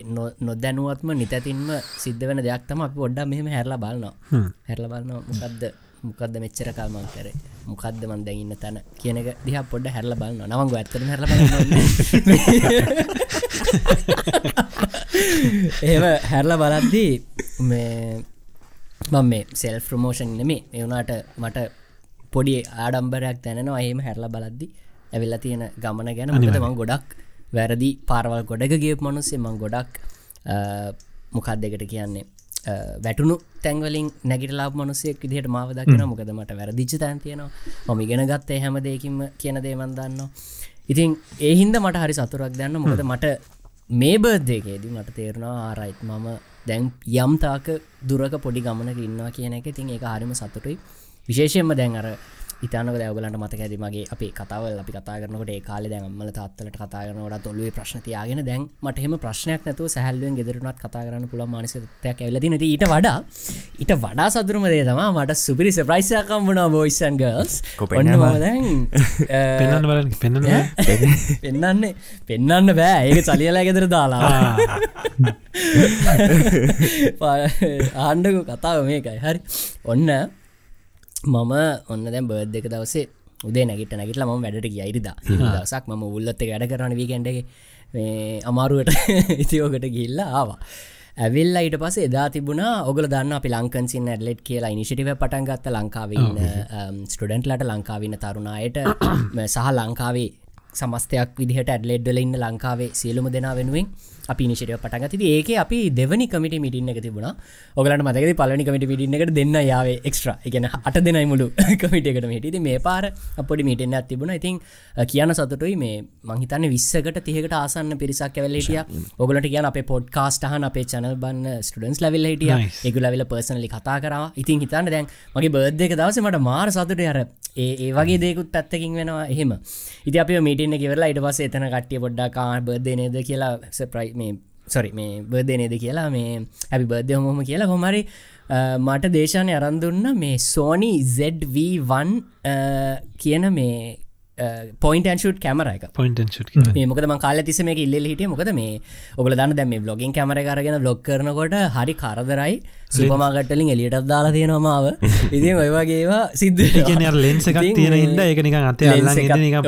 නොදැනුවත්ම නිතැතින්ම සිද්ධ වෙන දෙයක් තම අපි ඔඩ්ඩ මෙහෙම හැරලා බලන්නවා හැරල බලන්න මොකක්ද මොකක්ද මෙච්චර කල්මන් කර? මොකක්ද මන් දැගන්න තැන? කියන එක දිහ පොඩ්ඩ හැරල බලන්න නවංග ඇත්තන හැරල ඒම හැරල බලද්දී මේ මම මේ සෙල් ප්‍රමෝෂන් නෙමේ. එවුනාට මට පොඩි ආඩම්බරයක් තැනවා එහෙම හැරල බලද්දි ඇවිල්ල තියෙන ගමන ගැන. මොකද මං ගොඩක් වැරදි පාරවල් ගොඩක ගියප මනුස්සේ මං ගොඩක් මොකක් දෙකට කියන්නේ? වැටුණු තැන්වලින් නැගිටලා මනුසෙක් විදිහට මාව දකින මොකද මට වැරදිච්ච තැන් තියෙනවා. මම ඉගෙන ගත්තේ හැම දෙකින්ම කියන දේමන් දන්න ඉතින් ඒහින්ද මට හරි සතුරක් දන්න මොකද මට මේ බර්ධයකේදී මට තේරෙනවා ආරයිත් මම දැන් යම්තාක දුරක පොඩි ගමනක ඉන්නවා කියන එක තින් ඒක හරිම සතුටුයි. විශේෂයෙන්ම දැන් අර ඉතානක දැවගලට මතක ඇති මගේ අපි කතාවල් අපි කතා කරනකට කාලෙ දැන් අම්මල තාත්තලට කතා කරනවට ඔල්ලුවේ ප්‍රශ්නතියාගෙන දැන් මට එහෙම ප්‍රශ්නයක් නැතුව සැහල්ලුවෙන් ගෙදරනත් කතා කරන්න පුළ මානසිතයක් ඇවලති නති ඊට වඩා ඊට වඩා සතුරම දේ තම මට සුපිරි සප්‍රයිසයකම් වුණා බෝයිසන් ගල්ස් පෙන්න්නන්නේ පෙන්න්න බෑ. ඒක චලියලා ගෙදර දාලා. ආණ්ඩකු කතාව මේකයි. හරි. ඔන්න මම ඔන්න දැන් බර්ද් එක දවසේ උදේ නැගිට නැගිටලා ම වැඩට ගිය ඉරිදා. දසක් මම උල්ලත් වැඩ කරන වීකෙන්ඩගේ මේ අමාරුවට ඉතියෝකට ගිල්ලා ආවා. ඇවිල්ල ඊට පස එදා තිබුණා ඔගල දන්න අපි ලංකන්සින් ඇඩලෙට් කියලා ඉනිසිටිව පටන් ගත්ත. ලංකාවන්න ස්ටඩන්ට්ලට ලංකාවන්න තරුණායට සහ ලංකාවේ සමස්තයක් විදිහට ඇඩලෙඩ්ඩල ඉන්න ලංකාවේ සියලුම දෙනා වෙනුවෙන් අපි නිශටය පටගති ඒක අපි දෙවනි කමිට මිටින්න එක තිබුණ. ඔගලට මතක පලනි කමිට මිටින්න එකට දෙන්න යාවේ එක්ස්ට්‍ර එකන අට දෙනයි මුළු කමිට එකට මිටිද මේ පාර අපොඩි මිටෙන්න්න තිබුණ. ඉතින් අ, කියන්න සතුටුයි මේ මංහිතන්න විස්සකට තියකට ආසන්න පිරිසක් ඇවල් හිටිය. ඔගලට කියන අප පොඩ්කාස්ටහන අපේ චනල් බන්න ස්ටඩන්ස් ලවිල් හිටිය. ඒගුලවිල පර්සනලි කතා කරවා. ඉතින් හිතන්න දැන් මගේ බර්ධක දවස මට මාර සතුට අර ඒ වගේ දෙකුත් පැත්තකින් වෙනවා එහෙම. ඉති අප මීටන්න කිවරලා ඉට පස එතන කට්ටිය පොඩ්ඩා බර්ධ නේද? කියලා සප්‍රයි මේ සොරි මේ බර්ධ නේද කියලා මේ හැබි බර්ධය හොම කියලා. හොමරි මට දේශානය අරන්දුන්න මේ සෝනි ZV1 කියන මේ පොයින්ට ෂුට් කැමර එක. පොයින්ටන් ෂුට් මේ මොකද ම කාල තිස මේ ඉල්ල හිටිය. මොකද මේ ඔගල දන්න දැම බ්ලොගින් කැමර කරගෙන බ්ලොග් කරනකොට හරි කරදරයි. සුපමාගටලින් එලියටත් දාලා තියෙනමාව ඉතින් ඔයවාගේවා සිද්ධ ලෙන්ස එකක් තියෙන හිද එක නික අතේ.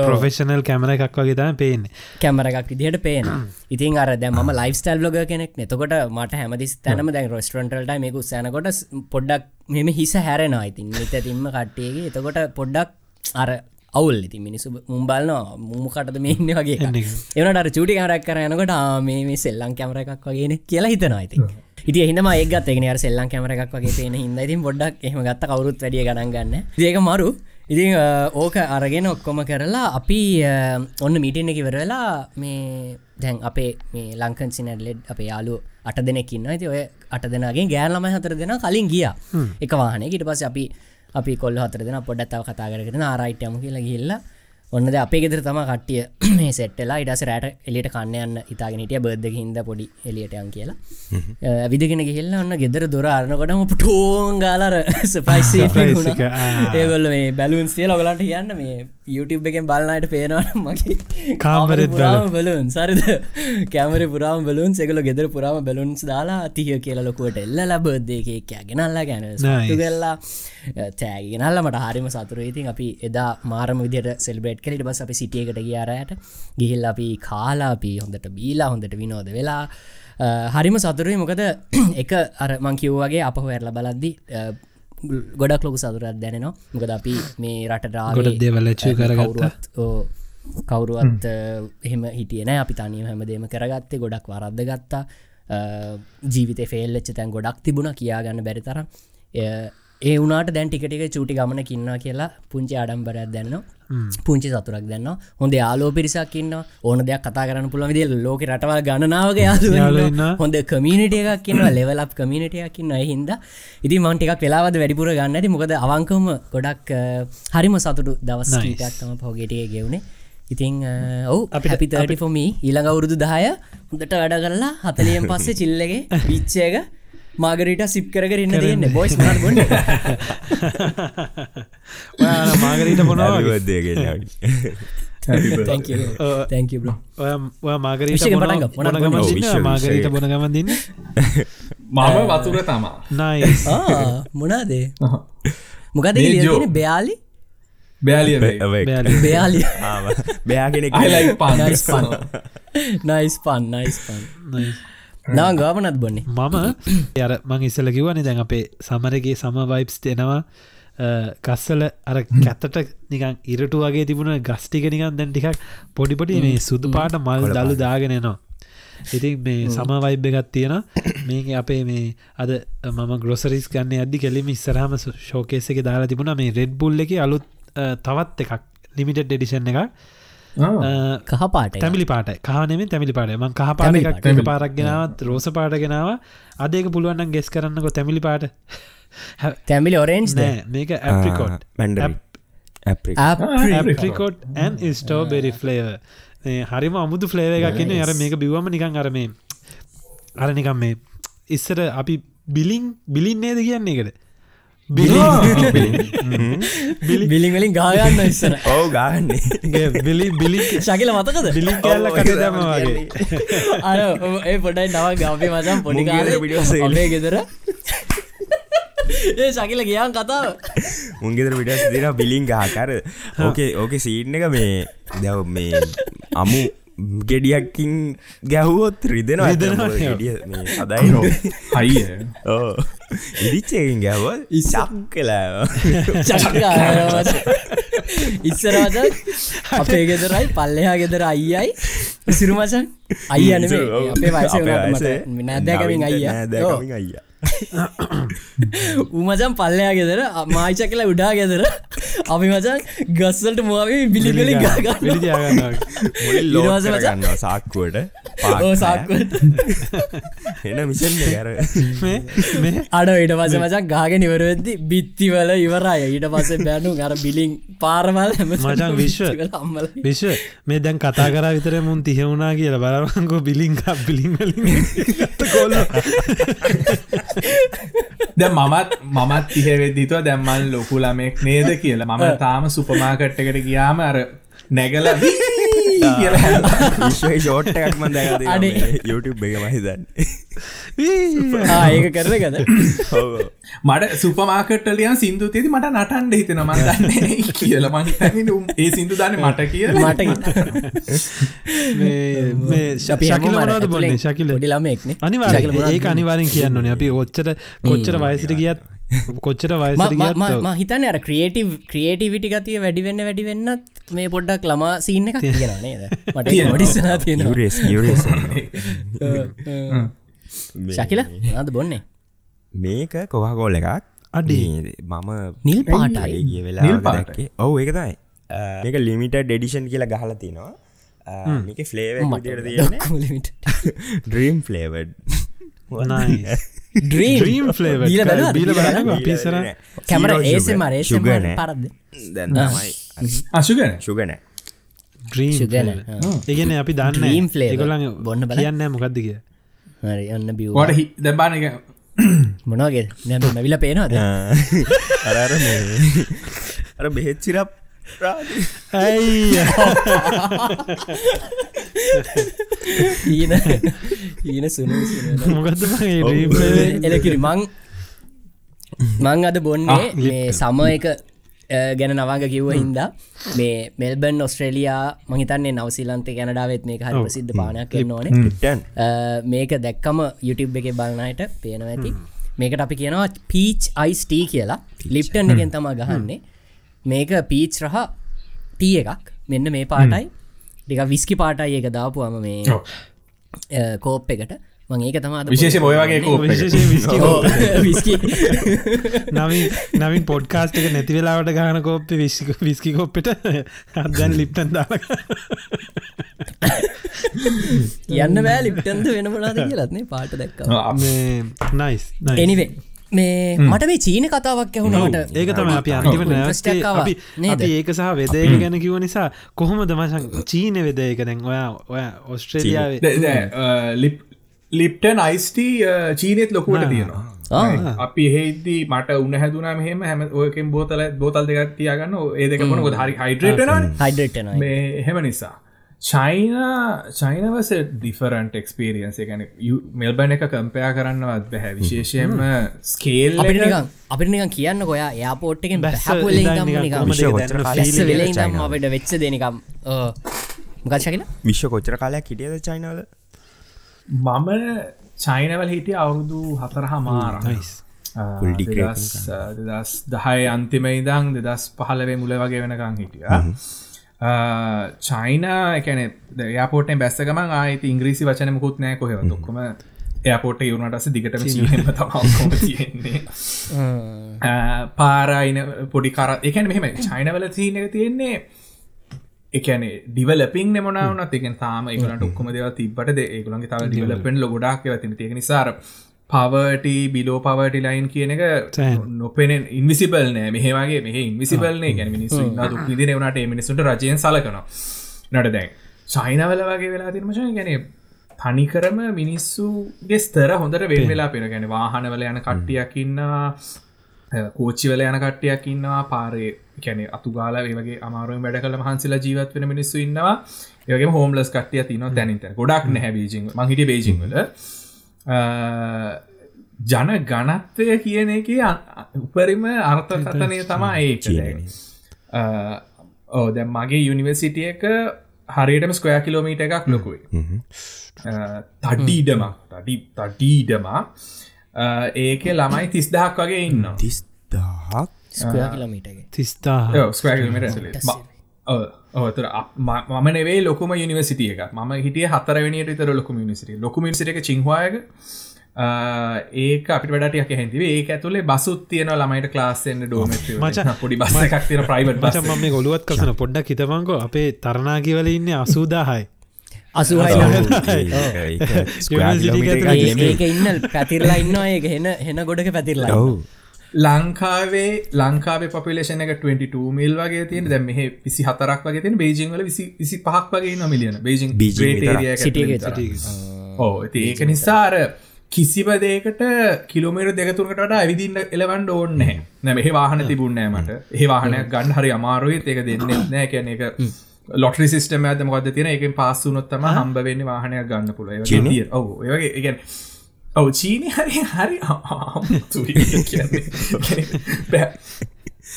ප්‍රොෆෙෂනල් කැමර එකක් වගේ තම පේන්නේ. කැමර එකක් විදිහට පේන ඉතින් අර දැම ලයිස්ටල් ලොග කෙනෙක් නතකොට මට හැමදි තැනම දැන් රස්ටරන්ටල්ට මේකු සෑනකොට පොඩ්ඩක් මෙම හිස හැරෙනවා. ඉතින් නිත තිම්ම කට්ටියගේ. එතකොට පොඩ්ඩක් අර අවුල් ඉති මිනිසු මුම්බල්නවා මුමකටද මේ ඉන්න වගේ එක. එවනට අර චුටි කරක් කරයනකොට ආ මේ සෙල්ලං කැමර එකක් වගේන කියලා හිතනවා ඉති ඉති එහිම ඒගත් එගෙන අර සෙල්ලං කැමර එකක් වගේ පේන හිද ඉතින් පොඩ්ඩක් එහම ගත්ත. කවරුත් වැඩිය ගණන් ගන්න. ඒක මරු. ඉතින් අ, ඕක අරගෙන ඔක්කොම කරලා අපි ඔන්න මිටින්න කිවර වෙලා මේ දැන් අපේ මේ ලංකන් සිනඩලෙඩ් අපේ යාලු අට දෙනෙකින්න ඇති ඔය අට දෙනගේ ගෑල්ලම හතර දෙෙන කලින් ගිය. එක වාහනේ ඉට පස අපි අපි කොල්ල හතර දෙෙන පොඩ්ඩත්තාව කතා කරන ආරයිට්යම කියලා ගිල්ලා ඔන්නද අපේ ගෙදර තම කට්ටිය මේ සෙට්ටලා ඉඩස රෑට එලියට කන්නයන්න ඉතාගෙනටිය බද්ධ හිද පොඩි එලියටයන් කියලා. විදිගෙන ගිහිල්ල ඔන්න ගෙදර දොර අරනකොටම සපයිසේ Surprise එක, ආ. ඒගොල්ල මේ බැලුන් සිය ලොගලට කියන්න මේ YouTube එකෙන් බලන්නට පේනවට මගේ කාමරෙත් බලුන් සරිද කෑමර පුරාම බලුන් සෙකල ගෙදර පුරාම බැලුන්ස් දාලා තිය කියලා ලොකුවට එල්ල ලබදේකයා ගෙනල්ලා ගැන කරලා තෑගෙනල්ල මට හරිම සතුර ඉතින් අපි එදා මාරම විදියට සෙල්බේට් කලට බස් අපි සිටියකට ගියාරයට ගිහිල් අපි කාලාපි හොඳට බීලා හොඳට විනෝද වෙලා හරිම සතුරුයි මොකද එක අර මං කිව්වගේ අප හොඇරල බලද්දි ගොඩක් ලොකු සතුරත් දැනෙනවා. මොකද අපි මේ රට ගොඩක් දේවල් achieve කරගත්තා. කවුරුවත් එහෙම හිටියන අපි තනියම හැමදේම කරගත්තේ ගොඩක් වරද්ද ගත්තා. අ, ජීවිතය ෆෙල්ලච්ච තැන් ගොඩක් තිබුණ කියාගන්න බැරි තරම්. එය- ඒ වුණට දැන් ටිකටික චූටි ගමන කින්න කියලා පුංචි අඩම්බරයක් දැන්න පුංචි සතුරක් දන්න හොඳ යාලෝ පිරිසක් ඉන්න ඕන දෙයක් කතා කරන්න පුළුවන් විදිල් ලෝක රටවල් ගණනාවක යාළුවෝ යාලු ඉන්නවා. හොඳ කමිනිට එකක් කියන්න ලෙවලක් කමිනිටයක් ඉන්න හින්ද. ඉති මන්ටිකක් වෙලාවද වැඩිපුර ගන්න. ඇති මොකද අවංකම ගොඩක් හරිම සතුටු දවස් Nice. කීටත්තම පහුගෙටිය ගෙවුණේ ඉතින් ඔවු අපි අපි තටි ෆොමී ඊළඟ අවුරුදු දාය හොඳට වැඩ කරලා හතලියෙන් පස්සේ චිල්ලගේ පිච්චයක මාගරීට සිප් කරන්න. දෙන්න බොයිස් බොන්න ඔයාලා මාගරීට මොනවා වගේ? බර්දයගෙන තැක බ්‍ර ඔය මාගරීට මාගරීට බොන ගමන් දින්න මම වතුර තමා. නයිස් මොනාදේ? මොකද බයාලි? බෑලිය බෑගෙනෙක් අයිලයි nice pun nice pun nice pun Nice. නා ගාමනත් බොන්නේ. මම අර මං ඉස්සල කිවන දැන් අපේ සමරගේ සම වයිප්ස් දෙනවා. ගස්සල අර කැත්තට නිකන් ඉරටු වගේ තිබුණ ගස්ටික නිකන් දැන් ටිකක් පොඩිපොටි මේ සුදු පාට මල් දලු දාගෙනනවා ඉතින් මේ සම වයිබ් එකත් තියෙන මේක අපේ මේ අද මම ග්‍රොසරිස් ගන්න අදදි කෙලිම ඉස්සරහම ශෝකේස එක දාලා තිබුණ මේ රෙඩ් බුල් එක අලුත් තවත් එකක් ලිමිටඩ් එඩිෂන් එක කහ පාට තැමිලි පාට කානෙම තැමිලි පාට ම කහ පාට පාරක් ගෙනාවත් රෝස පාට ගෙනාව. අදක පුළුවන්න්න ගෙස් කරන්නකො. තැමිලි පාට. තැමිලි ඔරෙන්ජ් නෑ මේක apricot mandarin apricot and strawberry flavour හරිම අමුතු ෆ්ලේව එකක්න්න අර මේක බිවම නිකං අර මේ අර නිකම් මේ ඉස්සර අපි බිලිං බිලින් නේද කියන්නේ එකට බිලිවලින් ගාගන්න ඉස්සර ඕ ගාන්නේ බිලි බිලි ශකිල මතකද? බිලින් කැල්ල කට දම වගේ. අර ඒ පොඩයි නව ගාපේ මචම් පොඩි මුං ගෙදර. ඒ ශකිල ගියන් කතාව. උන්ගෙදර විඩස් දෙන බිලිං ගහකර ඕකේ ඕක සීට් එක මේ දැව මේ අමු ගෙඩියක්කින් ගැහුවොත්. ගෙඩිය. අදයි ඉදිච්චයකින් ගැහව ඉසක් කලා ඉස්සරාද අපේ ගෙදරයි පල්ලෙහා ගෙදර අයියයි. සිරුමසන් අයියන අපේ වයස නැදැකමින් අයිය. අයිය උමචන් පල්ලයා ගෙදර මායිච කියලා උඩා ගෙදර අපි මචන් ගස්සල්ට මුවේ ගගන්න ලෝස මචං? ගන්නවා. සාක්කුවට සාක්කුවට. එන මිසන් මේ අඩ ඊට පස මචක් ගාගෙන ඉවරවෙද්දි බිත්තිවල ඉවරය. ඊට පස බැනු අර බිලිං පාරමල් මචං විශ්ව. අම්මල. විශ්ව මේ දැන් කතා කර විතර මුන් තිහෙවුණා කියලා බලවංකෝ බිලිං බිලිං කොල්ල දැ මමත් මමත් තිහෙවෙදදිතුව දැම්මන් ලොකු ළමෙක් නේද කියලා. මම තාම සුපමාකට් එකට ගියාම අර නැගල කියලා. ෂෝට් එකක් මන් අනේ. දැ YouTube එක මහිතන්න ඒක කරන ගද මට සුපමාකටලියන් සිින්දු තිේති මට නටන්ඩ හිතන මදන්න කියල. මහිතන ඒ සිින්දු දන්න මට කිය මට මේ ශකිල මොනවද බොන්නේ? ශකිල. ඩි ළමෙක්නේ අනිවාර ඒක අනිවාරෙන් කියන්න ඕනේ. අපි ඔච්චර කොච්චර වයසිට ගියත් කොච්චර ගියත් හිතන අර ක්‍රියටව ක්‍රියේටිවිටි ගතිය වැඩිවෙන්න වැඩිවෙන්නත් මේ පොඩ්ඩක් ළමා සිීන්න එක තියෙන නේද? මට ොඩිස්සනා තියෙන ශකිල නාද බොන්නේ? මේක කොහකෝල් එකක්. අඩේ. මම නිල් පාටයි. ගිය වෙලා ඔවු එක තමයි. මේක ලිමිට ඩෙඩිෂන් කියලා ගහලා තිනවා. මේක ෆ්ලේව ඩ්‍රීම් ෆ්ලේවඩ් ්‍රීම් බලන්න පිසර කැමර Zero ඒසම sugar. රේසම Sugar නෑ. පරද්ද දැන් තමයි අශුගන සුගන සුගන ඒගන අපි දන්න Dream flavour. ගොලන් බොන්න බලන්න. කියන්න මොකක්ද කිය? හරි ඔන්න බිව් වට හි දැබාන එක මොනගේ නැම මැවිල පේනවාද? මේ අර බෙහෙත් සිරප් ඇයි ඊන ඊන සුනු මොකක්ද ්‍රීම් එලකිරි මං මං අද බොන්නේ. මේ සම එක ගැන නවාග කිව්ව හින්දා. මේ මෙල්බන් ඔස්ට්‍රේලයා මහිතන්නේ නවසිලන්ත ගැනඩාවත් මේ හරි ප්‍රසිද්ධ පානයක් අ, මේක දැක්කම YouTube එක බලනයට පේනව ඇති. මේකට අපි කියනවා පීච් අයිස්ටී කියලා. ලිප්ටන් එකෙන් තම ගහන්නේ මේක පීච් රහ ටී එකක්. මෙන්න මේ පාටයි. ටික විස්කි පාටයි එක දාපුුවම මේ කෝප් එකට. මං ඒක තමාද විශේෂ ඔය වගේ කෝප් එක. Whisky whisky Navin Navin podcast එක නැති වෙලාවට ගාන කෝප්ප විස්ක විස්කි කොප්පට අදැන් ලිප්ටන් දාල යන්න බෑ ලිප්ටන්ද වෙන මොනාද කියලත්නේ පාට දැක්ක නයිස් එනිවේ මේ මට මේ චීන කතාවක් ඇහුණට ඒක තම අපි? අපි ඒක සහ වෙදේක ගැන කිව නිසා කොහොමද මසන් චීන වෙදේක දැන් ඔයා ඔය ඔස්ට්‍රේලියාවේ ලිප්ටන් අයිස්ට චීනෙත් ලොකුවට තියෙනවා. අපි හෙද්දී මට උන්න හැදුනා මෙහෙම හැම ඔයකෙන් බෝතල බෝතල් දෙකක් තියාගන්න. ඒ දෙක මොන ගොද හරි හයිඩ්‍රේටන හයිඩටන මේ හෙම නිසා චයින චයිනවස ඩිෆරන්ට එක්ස්පිරියන්ස ගැන මෙල්බන එක කම්පයා කරන්නවත් බැහැ. විශේෂයෙන්ම ස්කේල් අපිට නිකන් අපිට නිකන් කියන්න ඉඳලා ඉදම් චයිනාව? අපට වෙච්ච දෙනිකම් මකක්ෂකිල විශ්ව කොච්චර කාලයක් හිටියද චයිනවල මම චයිනවල හිටිය අවුරුදු හතර හමාර නයිස් Full degree දෙදස් දහය අන්තිම ඉදං දෙදස් පහලවේ මුල වගේ වෙනකං හිටිය චයින එකන යාපෝටෙන් බැස්සකම ආයිති ඉංග්‍රීසි වචනමකුත් නෑ කොහෙව දොක්කම එයාපෝට තම තියෙන්නේ. පාරයින පොඩි කර එකන මෙහෙම චයිනවල තියන එක තියෙන්නේ එකන ඩිවලපින් නමනාවනත් එකෙන් තාම ඒකලට ඔක්කොම දෙව තිබට ඒගුලන්ගේ තව ඩිවලපෙන් ලොගොඩක් ඇතින තියෙන නිසාර පවට බිලෝ පවට ලයින් කියන එක. නොපෙනෙන් ඉන්විසිබල් නෑ. මෙහේවාගේ මෙහ ඉන්විසිබල්නේ ගැන මිනිස්සු දුක් විදින වනට මිනිසුට රජයෙන් සලකන නට දැන් චයිනවල වගේ වෙලා තිරමශය ගැන තනිකරම මිනිස්සුගේ ස්තර හොඳට වෙන් වෙලා පෙන ගැන වාහනවල යන කට්ටියකින්නවා කෝච්චිවල යන කට්ටියක් ඉන්නවා පාරේ කැන අතුගාල වගේ අමාරුවෙන් වැඩ කළ මහන්සලා ජීවත් වෙන මිනිස්සු ඉන්නවා. ඒගේ හෝම්ලස් කට්ටිය තින දැනිත ගොඩක් නැහැ බේජිං මහිට බේජිංවල ජන ගනත්වය කියන එක උපරිම අර්ථකතනය තමා ඒක ඕ දැ මගේ යුනිවර්සිටිය එක හරියටම ස්කයා කිලෝමීට එකක් ලොකුයි. තඩීඩමක් තඩි තඩීඩමා ඒක ළමයි තිස්දහක් වගේ ඉන්න තිස්දාහක්? ස්කයා කිලමීටගේ තිස්ථා ඕතුර මම නෙවේ ලොකුම යනිවසිටිය එක ම හිටිය හතරවනිට තර ලොකුම නිසිට ලොකුම සිට එක චිංහවායක ඒක අපි වැඩටියක් හැතිවේ ඒ ඇතුලේ බසුත් තියන ළමයිට ක්ලාස්සෙන්න්න ඩෝමට මචං, පොඩි බස්ස එකක් තින ප්‍රයිවට් බස මම ගොලුවත් කසන පොඩ්ඩක් හිතමංකෝ අපේ තරනාගිවල ඉන්න අසූදාහයි. අසුහයි ඉන්න පැතිරලා ඉන්න ඒක. හෙන හෙන ගොඩක පැතිරලා ඔව් ලංකාවේ ලංකාවේ පපිලේෂන එක 22 මිල් වගේ තියෙන. දැ මෙහ විසි හතරක් වගේ තියෙන. බේජිංවල විසි විසි පහක් වගේ නො මිලියන බේජිං ඕ ඒක නිසාර කිසිම දේකට කිලෝමර දෙකතුරකට ඇවිදින්න එලවන්ඩ ඕන්න නැ මෙහ වාහන තිබුන්නෑ මට. ඒ වාහනයක් ගන්න හරි අමාරුවත් ඒක දෙන්න නෑ. කියන එක ලොටරි සිස්ටම ඇත මොකද තියෙන එක පාස්සුනොත්තම හම්බ වෙන්න වාහනයක් ගන්න පුළ ඒගේ ඉගැන් ඔව චීනය හරි හරි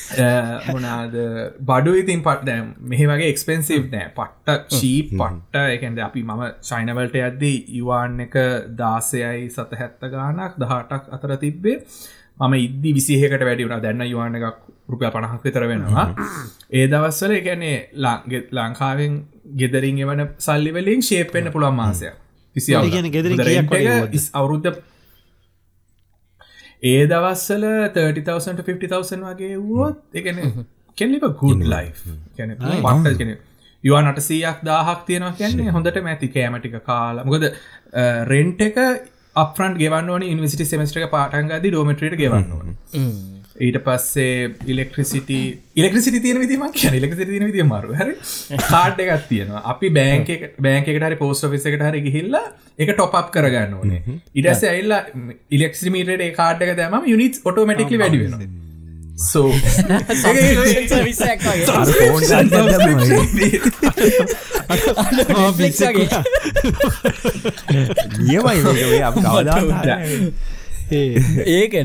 මොනාද බඩු ඉතින් පට දැම් මෙහ වගේ එක්ස්පෙන්සිව් නෑ. පට්ට චී පට්ට. එකන්ද අපි මම චයිනවලට ඇද්දී යවාන් එක දාසයයි සත හැත්ත ගානක් දහටක් අතර තිබ්බේ. මම ඉද්දි විසිහකට වැඩි වුණ. දැන්න යවාන එකක් රුපිය පණහක් විතර වෙනවා. ඒ දවස්සල එකනේ ලාගෙත් ලංකාවෙන් ගෙදරින් එවන සල්ලිවලින් ශේපෙන්න්න පුළුවන් මාසය විසි? අවුරුද්ධ ඒ දවස්සල 30,000 50,000 වගේ වුවොත් එකන කෙල්ලිප ගුඩ් ලයි පට කෙන යවා නට සීයක් දාහක් තියෙනවා කියන්නේ හොඳට මැති කෑමටික කාලා. මොකද රෙන්ට් එක අප්‍රන්ට් ගෙවන්න ඕන ඉනිසිටි සෙමස්ට්‍රක පාටන්ගද ඩෝමට්‍රට ගෙවන්න ඕන ඊට පස්සේ ඉලෙක්ට්‍රසිට ඉලෙක්ට්‍රසිට තියෙන විදිම කිය ඉලෙක්ට තින විදිම මරු. හරි? කාඩ් එකක් තියෙනවා. අපි බෑන්ක බෑන්කට හරි පෝස්ට ෆිස එකට හරි ගිහිල්ලා එක ටොප් කරගන්න ඕනේ. ඉඩස ඇල්ලා ඉලෙක්ස්මීට කාඩ්ක දම යුනිත් ඔටෝමටික්ලි වැඩි වෙන සෝ නියමයි අප ඒක ඒ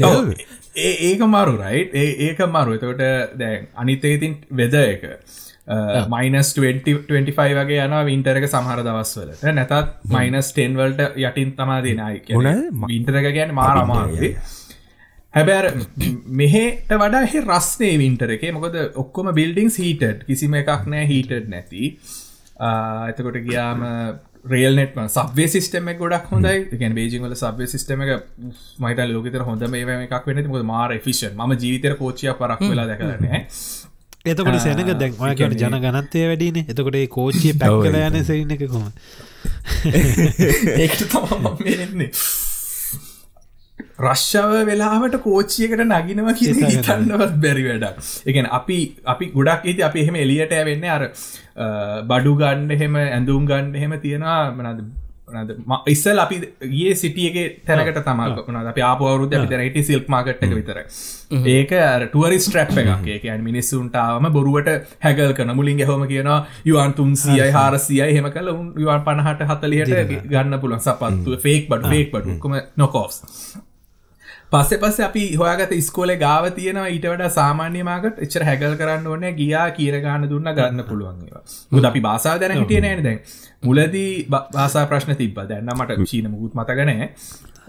ඒක මරු රයි් ඒක මරු. එතකොට දැන් අනිතේතින් වෙද එක. මයිනස් 25 වගේ යන වින්ටරක සහර දවස්වලට. නැතත් මයිනස් ටෙන්වල්ට යටින් තමා දෙනයි වින්ටරක ගැන මාර අමාරුවේ හැබැර මෙහෙට වඩා එහ රස්නේ වින්ටර එක. මොකද ඔක්කොම බිල්ඩිං හීටඩ් කිසිම එකක් නෑ හීටඩ් නැති. එතකොට ගියාම රේල්නෙට සබේ සිස්ටම ගොඩක් හොඳයි. ගැන බේජිංවල සබේ සිස්ටම එක මයිත ලෝකතර හොඳ මේ එකක් වෙන මාර ෆිෂන් ම ජීවිතර කෝචිය පරක් වෙලා දැකරන එතකොට සැනක දැන් ඔයකට ජන ගනත්තය වැඩින. එතකොට ඒ කෝච්චිය පැක්කල යන සරන්න එක කොම ඒට තම රශ්ෂාව වෙලාවට කෝච්චියකට නගිනව කිය හිතන්නවත් බැරි වැඩක්. එකන අපි අපි ගොඩක් ඉති අපි එහෙම එලියට ඇවෙන්න අර බඩු ගණ්ඩ එහෙම ඇඳුම් ගණ්ඩ එහෙම තියෙනවා මනද ඉස්සල් අපි ගේ සිටියගේ තැනකට තමක් වන අප ආපවරුද විතරට සිල්ක් මාගට් එක විතර. ඒක ටුවරිස් ට්‍රප් එකක්. එක මිනිස්සුන්ටාවම බොරුවට හැගල් කන මුලින් හොම කියන යුවන් තුන්සියයි හාරසියයි හෙම කල යුවන් පණහට හතලියට ගන්න පුළන් සපත්තු ෆේක් බඩ ෆේක් බඩුකම නොකෝස් පස්සෙ පස්ස අපි හොයාගත ස්කෝල ගාව තියෙනවා ඊට වඩ සාමාන්‍යමාකට එච්චර හැගල් කරන්න ඕන ගියා කියර ගාන දුන්න ගන්න පුළුවන්වා මුද අපි බාසා දැන හිටිය නෑන දැන්. මුලදී බාසා ප්‍රශ්න තිබ දැන්න මට චීන මුකුත් මතගනෑ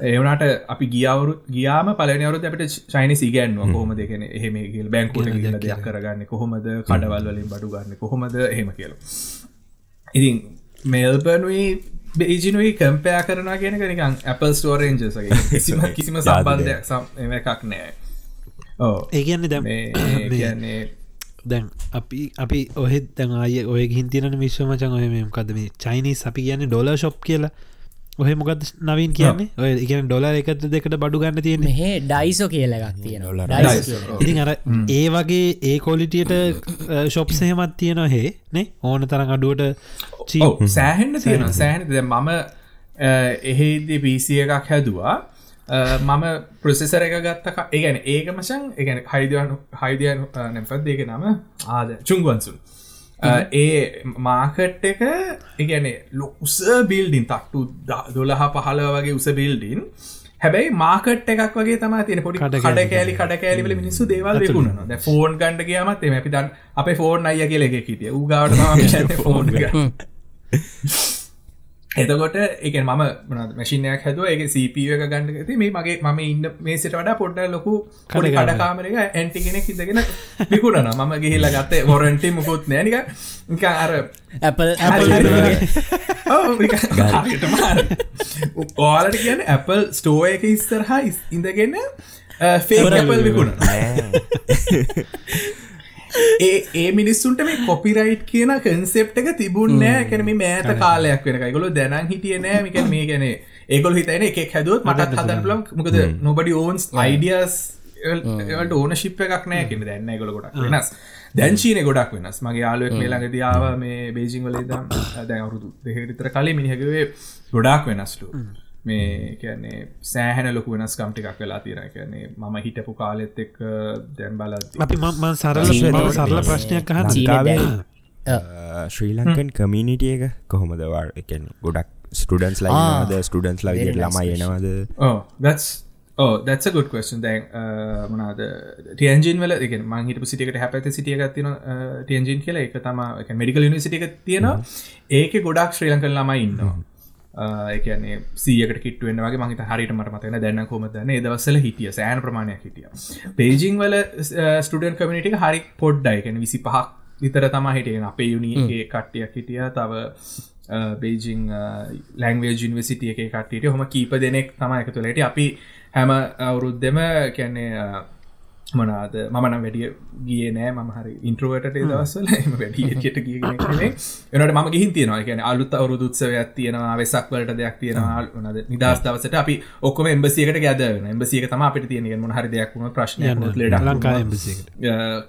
ඒවනට අපි ගියවරු ගියාම පලනවරු අපට චයින සිගන්ව කොහොම දෙකන එහෙම ගල් බැංකුට ගල දෙයක් කරගන්න කොහොමද? කඩවල් වලින් බඩු ගන්න කොහොමද? එහෙම කියල. ඉතින් මෙල්බනුයි බේජිනුයි කම්පයා කරනවා කියෙන නිකන් Apple ස්ටෝරෙන්ජසගේ කිසිම කිසිම සම්බන්ධයක් සම් එකක් නෑ. ඕ ඒගන්න දැම කියන්නේ දැන් අපි අපි ඔහෙත් දැන් අය ඔය හින්තිරන විශ්වමචන් ඔය මේකද මේ චයිනී අපි කියන්නේ ඩොල ශොප් කියලා ඔහ මොකද නවින් කියන්නේ? ඔය ඉගෙන ඩොල එකත දෙකට බඩු ගන්න තියෙන මෙහ ඩයිසෝ කියල එකක් තියෙන ඉතින් අර ඒ වගේ ඒ කොලිටියට ශොප් සහෙමත් තියෙන හේ නේ? ඕන තරම් අඩුවට සෑහෙන්ට තියෙන සෑහනද මම එහෙදී පිසි එකක් හැදවා. මම ප්‍රසෙසර එක ගත්තක ඒගැන ඒක මචන් එකන හයිදයන් හයිදයන් නැපත් දෙක නම ආද චුංගුවන්සුන් ඒ මාකට් එක එකන ලොකුස බිල්ඩින් තක්ටු දොලහ පහල වගේ උස බිල්ඩින් හැබැයි මාකට් එකක් වගේ තම තින පොඩි කඩ කෑලි කඩ කෑලිවල මිනිස්සු දේවල් විකුණන ෆෝන් ගන්ඩ කියමත් එම පිතන් අප ෆෝන් අය කියල එක හිටිය. උගාට ෆෝන් එතකොට එක ම මැසිනයක් හැදුව එක සප එක ගණඩ ඇති මේ මගේ ම ඉන්න මේසට වඩා පොඩ්ඩ ලොකු කඩ කඩකාමරක ඇන්ටිගෙනෙක් ඉදගෙන විකුණන මම ගිහිල්ල ගත්තේ වොරන්ටි මුකුත් නෑනික අර ඕලට කියන Apple ස්ටෝ එක ඉස්සරහා ඉඳගෙන ෆේපල් විකුණ ඒ ඒ මිනිස්සුන්ට මේ කොපිරයිට් කියන කන්සෙප් එක තිබුන්නෑ කැනම මෑත කාලයක් වෙන ගොල දැනන් හිටිය නෑ. මික මේ ගැන ඒගොල් හිතන එකක් හැදුවත් මටත් හදන් ලම් මොකද නොබඩි ඕන්ස් අයිඩියස් ඒට ඕන ශිප් එකක් නෑ කියෙන දැන්න ගොල ගොඩක් වෙනස්. දැංචීන ගොඩක් වෙනස්. මගේ යාලුවක් මේ ළඟ දියාව මේ බේජිං වල දම් දැන් අවුරුදු දෙහෙරිතර කලින් මිනිහකවේ ගොඩක් වෙනස්ලු මේ කියන්නේ සෑහැන ලොකු වෙනස්කම්ටිකක් වෙලා තියෙන කියන්නේ මම හිටපු කාලෙත් එක් දැන් බල අපි මම සරල සරල ප්‍රශ්නයක් ශ්‍රී ලංකන් කමිනිටිය එක කොහොමද වා එකන ගොඩක් ස්ටඩන්ස් ලයිද ස්ටඩන්ස් ලගේ ළමයි එනවාද? That's ඕ දැත්ස ගුඩ් කස්න් දැන් මනාද ටියන්ජින් වල එක මංහිට සිටිකට හැපත සිටිය ගත්තින ටියන්ජින් කියල. එක තම මඩිකල් නිසිටික තියෙනවා. ඒක ගොඩක් ශ්‍රී ලංකල් ළමයි එකන්නේ සීයකට කිටුවෙන් වගේ මහිත හරිට මට මතන දැන්න? කොමදන දවසල හිටිය. සෑන ප්‍රමාණයක් හිටිය. පේජිං වල ස්ටඩන් කමිනිට හරි පොඩ්ඩයිකන විසි පහක් විතර තම හිටියෙන් අපේ යුනිගේ කට්ටියක් හිටිය. තව බේජිං ලැංවේ ජිනිවසිටිය එක කට්ටියට. හොම කීප දෙනෙක් තම එක තුළට අපි හැම අවුරුද්ධම කැන්නේ මනාද මන වැඩිය ගිය නෑ. ම හරි ඉන්ට්‍රවට දවස්වල. එම වැඩියට ගිය එනට ම ගිහින් තියෙනවා. කියන අලුත් අවරු දුත්සවයක් තියෙනවා වෙසක් වලට දෙයක් තියෙනවා නද නිදස් දවසට අපි ඔක්කම එම්බසියකට ගැදන එම්බසිය තම අපට තියෙන මො හරි දෙයක් වුණ ප්‍රශ්න ලංකා එම්බසිකට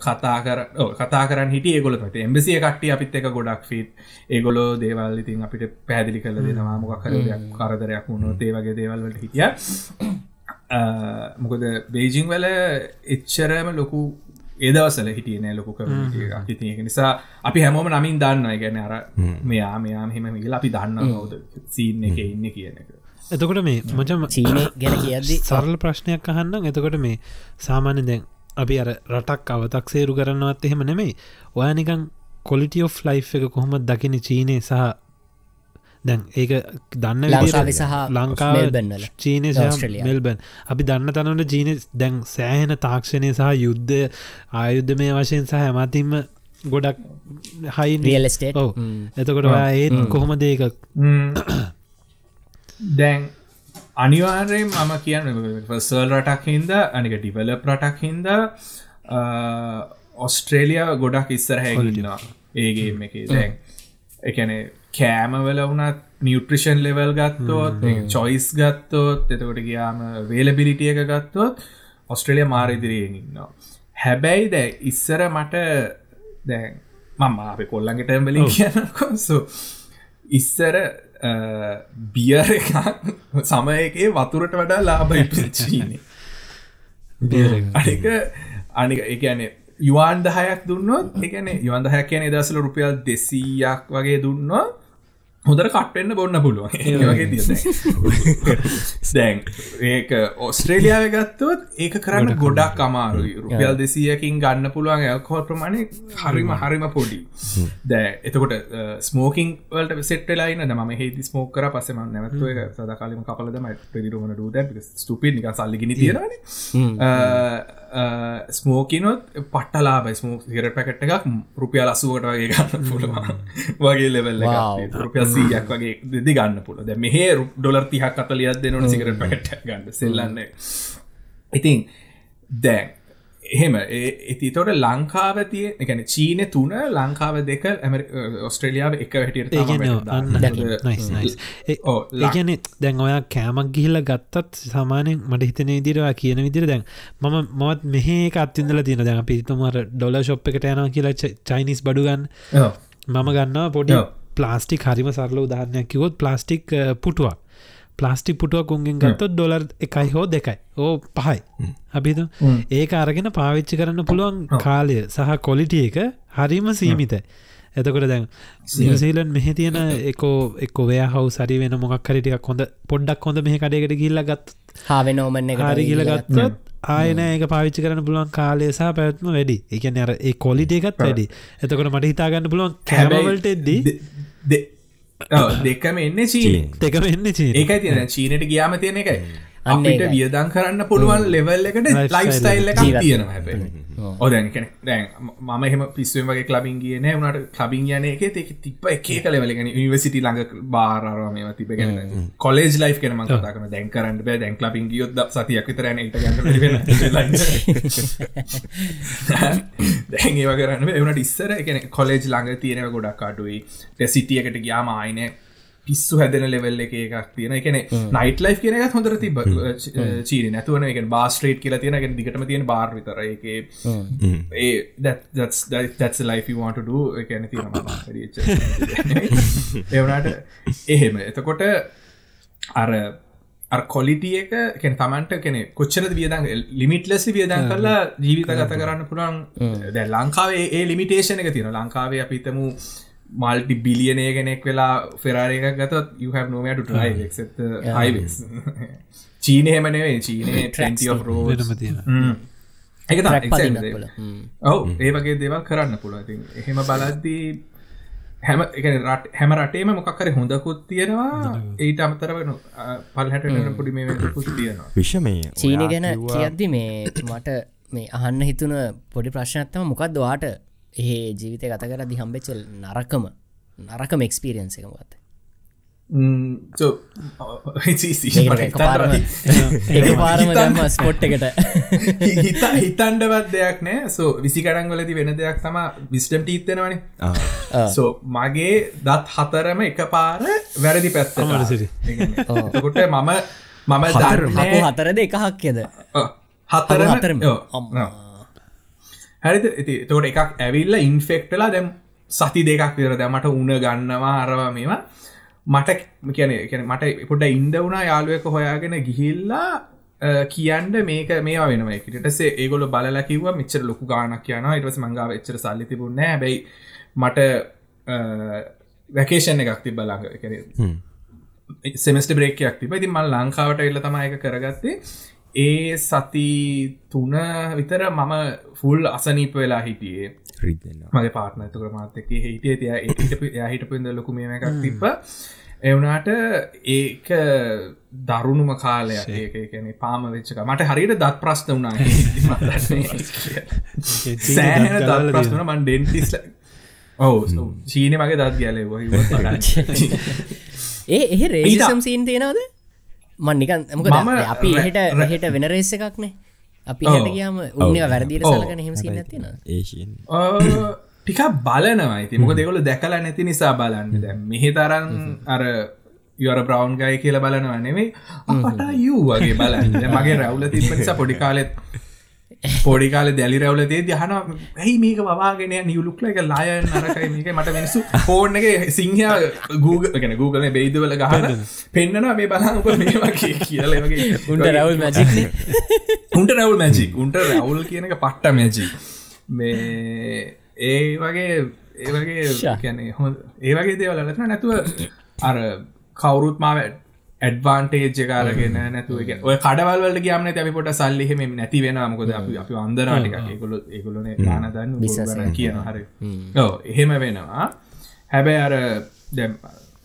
කතා කර කතා කරන්න හිට ඒගොල ට එම්බසිය කට්ටිය අපිත් එක ගොඩක් ෆිත් ඒගොලෝ දේවල් ඉතින් අපිට පැදිලි කල දෙනවා. මොකක් කර කරදරයක් වුණු ඒවගේ දේවල්වලට හිටිය මොකද බේජිං වල එච්චරම ලොකු ඒදවසල හිටියන ලොකු හිතියක නිසා අපි හැමෝම නමින් දන්න ගැන අර මෙයා මෙයා හෙම මිල අපි දන්න හවද සීන්න එක ඉන්න කියන එක. එතකොට මේ මචම චීන ගැන කියද්දි සරල ප්‍රශ්නයක් අහන්න එතකොට මේ සාමාන්‍ය දැන් අපි අර රටක් අවතක් සේරු කරන්නවත් එහෙම නෙමෙයි. ඔයානිකං කොලිටිය of ලයි් එක කොහොමත් දකින චීනය සහ දැන් ඒක දන්න ලංකාව සහ ලංකාව. චීනය ඕස්ට්‍රේලියාව. මෙල්බන්. අපි දන්න තනට ජීන දැන් සෑහෙන තාක්ෂණය සහ යුද්ධ ආයුද්ධ මේ වශයෙන් සහ ඇමතින්ම ගොඩක් හයි රියල් ස්ටේට් ඔව. එතකොට ඒත් කොහොම දේක දැන් අනිවාර්යෙන් මම කියන්න සල් රටක් හින්ද අනික ඩිවලප් රටක් හින්ද ඔස්ට්‍රේලිය ගොඩක් ඉස්සර හැගින්නවා ඒගේම එක. දැන් එකනේ කෑමවල වනත් නිියුට්‍රිෂන් ලෙවල් ගත්තෝත් චොයිස් ගත්තෝත් එතකොට ගයාම වේලබිලිටිය එක ගත්තොත් ඔස්ට්‍රලිය මාරිදිරයෙන් ඉන්නවා. හැබැයි දැ ඉස්සර මට දැන් මම අප කොල්ලඟට බලින් කියනකොසු ඉස්සර බියර සමයකේ වතුරට වඩා ලාබයි චීනේ අනික අනික එකනේ යුවාන් දහයක් දුන්නොත් එකන යුවන් දහයක් කියන දසල රුපියල් දෙසීයක් වගේ දුන්නවා හොදර කට්වෙන්න බොන්න පුළුවන්. ඒ වගේ දැන් ඒක ඔස්ට්‍රේලියාව ගත්තොත් ඒක කරන්න ගොඩක් අමාරුයි. රුපියල් දෙසියකින් ගන්න පුළුවන් ඇල්කෝල් ප්‍රමාණය හරිම හරිම. පොඩි. දැ එතකොට ස්මෝකින් වලට සෙට්ලයින ම හෙදි ස්මෝක කර. පසම නැවත්ව එක සද කාලම කපලදම පිරිරුමන ඩ ස්තුපි නික සල්ලිගෙන තියෙනන ස්මෝකිනොත් පට්ටලාබ ස්මෝ හිර පැකට් එකක් රුපියල් අසුවට වගේ ගන්න පුළුවන්. වගේ ලෙවල්ල රුපියල් සීයක් වගේ දෙදි ගන්න පුළ ද මෙහේ ඩොලර් තිහක් කතලියත් දෙනට සිකර පැට ගන්න. සෙල්ලන්න. ඉතින් දැන් එහෙම ඇති තොට ලංකාව තිය එකන චීන තුන ලංකාව දෙක ඇම ඔස්ට්‍රලියාව එක හැටියට ඒගැන දැන් ඔයා කෑමක් ගිහිල්ල ගත්තත් සාමානෙන් මට හිතන ඉදිරවා කියන විදිර දැන් මම මොත් මෙහේ අත්තිදල තින දැන් පිතුමර ඩොල ශොප් එකට යන කියලා චයිනිස් බඩුගන්න මම ගන්නවා පොඩි ප්ලාස්ටික් හරිම සරල උදාහරණයක් කිවොත් ප්ලාස්ටික් පුටුවක් ප්ලාස්ටික් පුටුවක් උන්ගෙන් ගත්තොත් ඩොලර් එකයි හෝ දෙකයි. ඕ පහයි. අපිතු ඒක අරගෙන පාවිච්චි කරන්න පුළුවන් කාලය සහ කොලිටිය එක හරිම සීමිත එතකොට දැන් සිසීලන් මෙහ තියෙන එකෝ එක්ක වය හව සරි වෙන මොක් හරිටික් හොඳ පොඩ්ඩක් හොඳ මෙහ කඩයකට ගිල්ල ගත් හාවෙන ඕමන්න හරි ගිල ගත්තොත් ආයන ඒක පාවිච්චි කරන පුළුවන් කාලේසා පැත්ම වැඩි. එකන අර ඒ කොලිට එකත් වැඩි. එතකොට මට හිතාගන්න පුළුවන් කැමවලට එද්දී දෙකම එන්න චීන. දෙකම එන්න චී ඒකයි තියෙන චීනට ගියාම තියෙන එකයි අපිට වියදං කරන්න පුළුවන් ලෙවල් එකට ලයිස්ටයිල් එක තියෙන හැබ ඕදැන් කෙන දැන් මම එහම පිස්සුවම වගේ ලබින් කියන වනට ලබින් යන එක එක තිප එක කලවලගෙන නිවසිටි ළඟ බාරාරමම තිබගෙන කොලේජ් ලයි් කෙනම කතාකන දැන් කරන්න බෑ. දැන් ලබින් ගියොත් සතියක් විතරන ට දැන් ඒව කරන්න එවනට ඉස්සර එකන කොලේජ් ළඟ තියෙනව ගොඩක් අඩුයි. ටෙසිටියකට ගයාම ආයිනය පිස්සු හැදෙන ලෙවල් එක එකක් තියෙන එකන නයිට ලයි් කියන එක හොඳර තිබ චීන නැතුවන එක බාස්ට්‍රේට් කියලා තියෙන ගෙන දිගටම තියෙන බාර් විතර. එක ඒ that's life you want to do. එකන තියෙන එවනට එහෙම. එතකොට අර කොලිටිය එක කෙන තමන්ට කෙනෙ කොච්චර වියදන් ලිමිට ලෙසි වියදන් කරලා ජීවිත ගත කරන්න පුළන් දැ ලංකාවේ ඒ ලිමිටේෂන එක තියෙන ලංකාවේ අපිතමු මල්ටි බිලියනය කෙනෙක් වෙලා ෆෙරාරය එකක් ගතත් you have nowhere to drive except the highways. චීන හෙමනවේ චීනය of roads. එක ඔවු ඒ වගේ දේවල් කරන්න පුළුව එහෙම බලද්දී හැම රට හැම රටේම මොකක්කර හොඳකුත් තියෙනවා. ඒට අමතර වෙන පල්හට පොඩි මේ තියෙනවා. විශ්මය. චීන ගැන කියද්දි මේ මට මේ අහන්න හිතුන පොඩි ප්‍රශ්නත්තම මොකක්ද වාට ඒ ජීවිතය ගත කර දිහම්බෙචල් නරකම නරකම එක්ස්පිරියන්ස එක එක පාරම ස්පොට් එකට. හිත හිතන්ඩවත් දෙයක් නෑ. සෝ විසිකඩංගලති වෙන දෙයක් තම විස්ටම් ටීත්තෙනවනේ සෝ මගේ දත් හතරම එක පාර වැරදි පැත්ත අමරසිරි. කොට මම මම දන්න හකු හතරද එක හක්කෙද හතරම හතරම. ඔව්. අම්මා. හරිද? ඉති තෝට එකක් ඇවිල්ල ඉන්ෆෙක්ටලා දැම් සති දෙකක් විර දැමට උන ගන්නවා අරවා මේවා. මට කියන මට පොට ඉන්ඩ වුණා යාළුවක හොයාගෙන ගිහිල්ලා කියන්ඩ මේක මේවා වෙනම එකටසේ ඒගොල බලල කිව මෙච්චර ලොකු ගානක් කියන ඉටස මංගාව එච්චර සල්ලි තිබුණ බැයි මට වැකේෂන් එකක් තිබ ළඟ. කර සෙමස්ට බ්‍රේකයක් තිබ ඉතින් මල් ලංකාවට එල්ල තමයි එක කරගත්තේ ඒ සති තුන විතර මම ෆුල් අසනීප වෙලා හිටියේ. මගේ පාටනතක මාතක හිටිය. තිය එයා හිටපින්ද ලොකුම එකක් තිබ්බ. එවනාට ඒක දරුණුම කාලයක්. ඒක කැනෙ පාම වෙච්චක මට හරියට දත් ප්‍රශ්න වුණා. සෑහන දත් ප්‍රශ්න මන් ඩෙන්ටිස් ඔවු චීන මගේ දත් ගැලව ඒ එහ රේසම් සීන් තියෙනවද මන්නිකන් මොක මම අපි රැ- රහෙට වෙන රේස එකක්නේ. අපි. හට කියම උන්න වැරදිට. සලකන හෙම සින්න තියෙන ඒෂන් ටික බලනවා ඉති මොක දෙකොල දැකලා නැති නිසා බලන්න. දැ මෙහි තරන් අර යර බ්‍රවන්් ගයි කියල බලනවා නෙවෙයි අපට යූ වගේ බලන්න. දැන් මගේ රැවුල තිබ නිසා පොඩි කාලෙත් පොඩි කාල දැලි රැවල දේ දහන ඇයි මේක වවාගෙන නියලුක්ල එක ලාය නරකයි මේක මට මිනිසු ෆෝර්න එක සිංහයා Google ගැන Google බේදවල ගහන පෙන්න්නනවා මේ බලංක මේවා කිය කියලගේ උන්ට රවල් මැජික්න උන්ට රැවල් මැජික් උන්ට රැවුල් කියන එක පට්ට මැජි මේ ඒ වගේ ඒවගේ හො ඒවගේ දේවලලන නැතුව අර කවුරුත් මාව ඇඩ්වාන්ටේජ් කාරගෙන නැතුව ඔය කඩවල්වල ගම ඇති පොට සල්ලිහෙම නැති වෙන මොකද අපි අන්දරටික ඒකොල ඒකොලන Business එක. කියන හරි. එහෙම වෙනවා. හැබැයි අර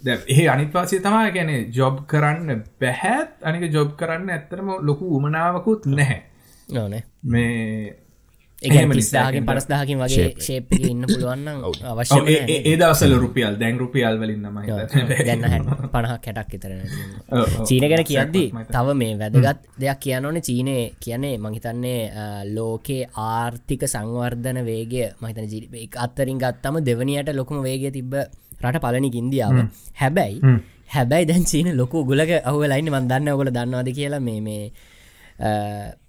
ඒ අනිත්වාසය තමා ගැන ජොබ් කරන්න බැහැත් අනික ජොබ් කරන්න ඇත්තරම ලොකු උමනාවකුත් නැහැ. ඕනේ මේ එක එහෙම තිස්දාහකින් නිසා පරස්දාහකින් වගේ ශේප් ඉන්න පුළුවන්න අවශ්‍ය ඒ- දවසල රුපියල් දැන් රුපියල් වලින් නම දැන්න හැ පණහක් කැටක් ඉතරන චීන ගැන කියද්දී තව මේ වැදගත් දෙයක් කියනවන චීනය කියන්නේ මහිතන්නේ ලෝකේ ආර්ථික සංවර්ධන වේගය. මහිතන ජී අත්තරින් ගත්තම දෙවනියට ලොකුම වේගය තිබ්බ රට පලනි ඉන්දියාව. හැබැයි හැබැයි දැන් චීන ලොකු ගුලක අහුව ලයින්න මන්දන්න ඔගොල දන්නවාද කියලා මේ මේ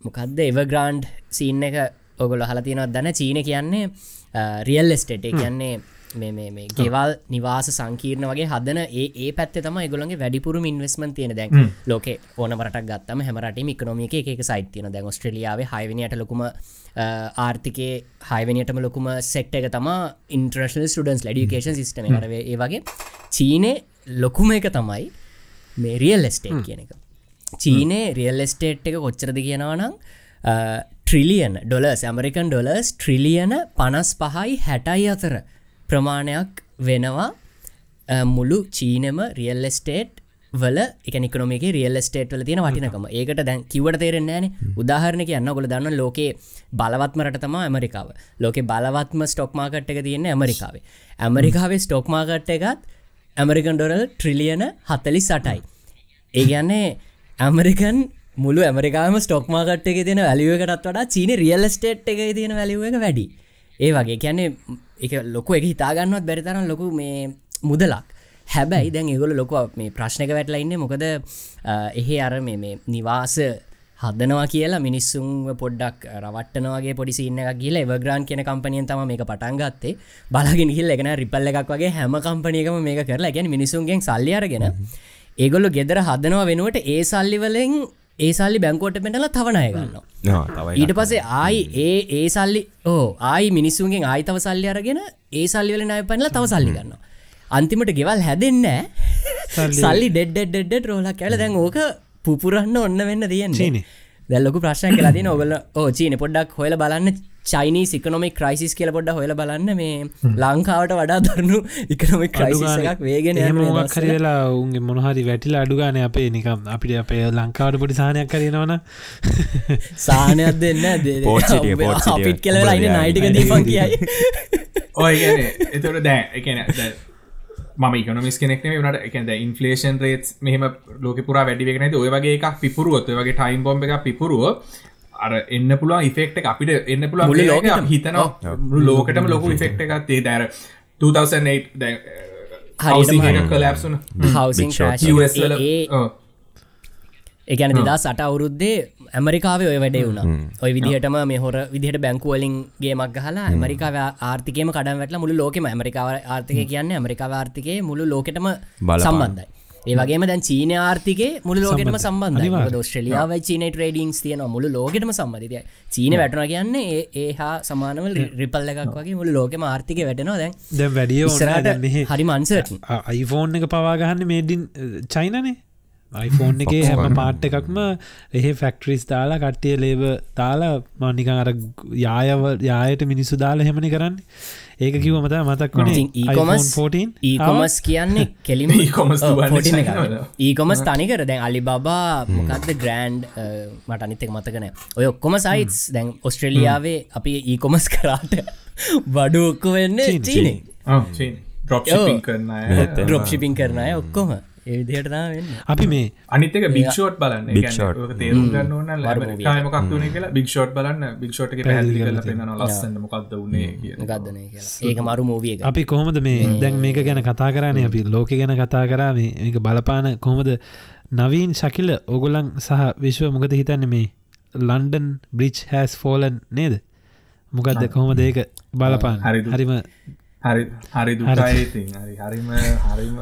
මොකක්ද එව ග්‍රාන්ඩ් සීන් එක ඔගොල හලතියනවත් දන්න චීන කියන්නේ රියල් ස්ටේට් කියන්නේ ගෙවල් නිවාස සංකීර්ණ වගේ හදන ඒ පැත්ත තම ගොලගේ වැඩිපුරම ඉන්වස්මන් තියෙන දැන්. ලෝක ඕනමට ගත්තම හැමරට මිකනොමික එක සයිත් තියෙන දැන් ස්ට්‍රලියාව හයිවනයට ලොකුම ආර්ථිකේ හයිවනයටම ලොකුම සෙක්ට එක තම ඉන්ට්‍රශල් ස්ටඩන්ස් ලඩිකේෂන් සිස්ටම කරවේ ඒ වගේ චීනය ලොකුම එක තමයි මේ රියල් එස්ටේට් කියන එක. චීනය රියල් එස්ටේට් එක කොච්චරද කියනවනම් trillion dollars American dollars trillion පනස් පහයි හැටයි අතර. ප්‍රමාණයක් වෙනවා මුළු චීනම රියල් එස්ටේට් වල එකනිකනොමේ රියල් ස්ටේට් වල තියෙන වටිනකම. ඒකට දැන් කිවට තේරෙන්නේ න. උදාහරණ කියන්න ගොල දන්න ලෝකේ බලවත්මරට තම ඇමරිකාව. ලෝක බලවත්ම ස්ටොක් මාකට් එක තියෙන ඇමරිකාවේ. ඇමරිකාවේ ස්ටොක් මාකට් එකත් ඇමරිකන් ඩොරල් ට්‍රිලියන හතලි සටයි ඒගන්නේ ඇමරිකන් මුළු ඇමරිකාම ස්ටොක් මාකට් එක තියෙන වැලිුවකටත් වඩා චීන රියල් ස්ටේට් එක තියෙන වැලිුව එක වැඩි. ඒ වගේ. කියන්නේ එක ලොක එක හිතාගන්නවත් බැරිතරම් ලොකු මේ මුදලක්. හැබැයි දැන් ඒගොල ලොක මේ ප්‍රශ්නක වැටලා ඉන්න මොකද එහෙ අර මේ මේ නිවාස හදනවා කියලා මිනිස්සුන් පොඩ්ඩක් රවට්ටනවගේ පොඩිසින්න එකක් කියල එවග්‍රාන් කියන කම්පනියෙන් තම මේක පටන් ගත්තේ. බලාගෙන හිල් එකන රිපල්ල එකක් වගේ හැම කම්පනයකම මේක කරලා. ගැන මිනිසුන්ගෙන් සල්ලියරගෙන ඒගොල්ලු ගෙදර හදනවා වෙනුවට ඒ සල්ලිවලෙන් ඒ සල්ලි බැංකෝට පෙටල තවනය තවයි ඊට පසේ ආයි ඒ ඒ සල්ලි ඕ ආයි මිනිස්සුන්ගේ ආයිතව සල්ලි අරගෙන ඒ සල්ලිවල නය පැනල තව සල්ලි ගන්න අන්තිමට ගෙවල් හැදෙන්න සල්ලි. ඩෙඩ්ඩෙඩ්ඩ රෝලක් කැල දැන් ඕක පුපුරන්න ඔන්න වෙන්න තියෙන්නේ. චීනේ. දැල්ලොක ප්‍රශ්න කලතින ඔගල ඕ චීන පොඩ්ඩක් හොල බලන්න චයිනී සිකනොමික් ක්‍රයිසිස් කියල පොඩ්ඩ හොල බලන්න. මේ ලංකාවට වඩා දරනු ඉකනොමික් ක්‍රයිසිස් එකක් වේගෙන මොක්. කරලා උන්ගේ මොනහරි වැටිලා අඩුගාන අපේ නිකම් අපිට අපේ ලංකාවට පොඩි සානයක් කරනවන සානයක් දෙන්න. කෙලවෙලා අයින උඹලා නයිටික. දීපන් කියයි. ඔය එතට දෑ එකන ම ඉකනමිස් කෙනෙක් වනට එකද ඉන්ෆලේෂන් රේටස් මෙහම ලෝක පුරා වැඩිවෙගෙනද ඔය වගේ එකක් පිපුරුවොත් වගේ ටයිම් බොම්බ එක පිපුරුව අර එන්න පුළුවන් ඉෆෙක්ට අපිට එන්න පුළුවන් මුළු ලෝක. හිතනවා. ලෝකටම ලොකු ඉෆෙක්ට එකත් ඒ දැර 2008 දැ. එකන දෙදා සට අවුරුද්දේ ඇමරිකාව ඔය වැඩේ වුණ. ඔය විදිහටම මේ හොර විදිහට බැංකුවලින්ගේ මක් හලා ඇමරිකාව ආර්ථිකම කඩම් වැටල මුළු ලෝකෙම ඇමරිකාව ආර්ථික කියන්න ඇමරිකාව ආර්ථිකය මුළු ලෝකෙටම. සම්බන්ධයි ඒවගේම දැන් චීන ආර්ථිකේ මුළු ලෝකෙටම සම්බන්ධයි. සම්බන්ධ අනිවාර්යෙන්. ෝස්ට්‍රලියාව චීන ට්‍රේඩිංස් තියන මුළු ලෝකෙටම සම්බධතිය චීන වැටන කියන්නේ ඒ ඒ හා සමානවල රිපල් එකක් වගේ මුළු ලෝකෙම ආර්ථික වැටනවා. දැන් දැන් වැඩිය මෙහ හරි මන්සට අයිෆෝන් එක පවාගහන්න මේඩින් චයිනනේ iPhoneෆෝන් එකේ හැම පාට් එකක්ම එහ ෆෙක්ටරිස් දාලා කට්ටිය ලේබ දාලා මනිකං අර යායව යායට මිනිස්සු දාලා හෙමනි කරන්න ඒක කිව මත මතක් වුණේ ඊකොමස් 14 ඊකොමස් කියන්නේ කෙලිම. ඒකොමස් තනිකර. දැන් අලි බබා මොකක්ද ග්‍රන්ඩ් මට අනිතක මතකන ඔය ඔක්කොම සයිටස් දැන් ඔස්ට්‍රලියාවේ අපි ඊකොමස් කරාට බඩු ඔක්කො වෙන්න චීනේ ඩොප්ින් කරන ඔක්කොම ඒ විදිහට තා වෙන්න. අපි මේ අනිතක බික්ෂෝට් බලන්න. ඔක තේරුම් ගන්න ඕන ලමකක් තුන කියලා බික්ෂෝට් බලන්න. බික්ෂෝට් එක පැහදිලි කරලා පෙන්වනවා ලස්සන මොකක්ද ගදනය කියලා. ඒක මරු මූවිය එක අපි කොහොමද මේ දැන් මේක ගැන කතා කරන්නේ? අපි ලෝක ගැන කතා කරා. මේ මේක බලපාන කොහොමද? නවීන් ශකිල ඔගොලන් සහ විශ්ව මොකද හිතන්න? මේ ලන්ඩන් බ්‍රිච් හැස් ෆෝලන් නේද? මොකක්ද කොහොමද ඒක බලපාන? හරිම හරි හරි දුකායිතින් හරි. හරිම හරිම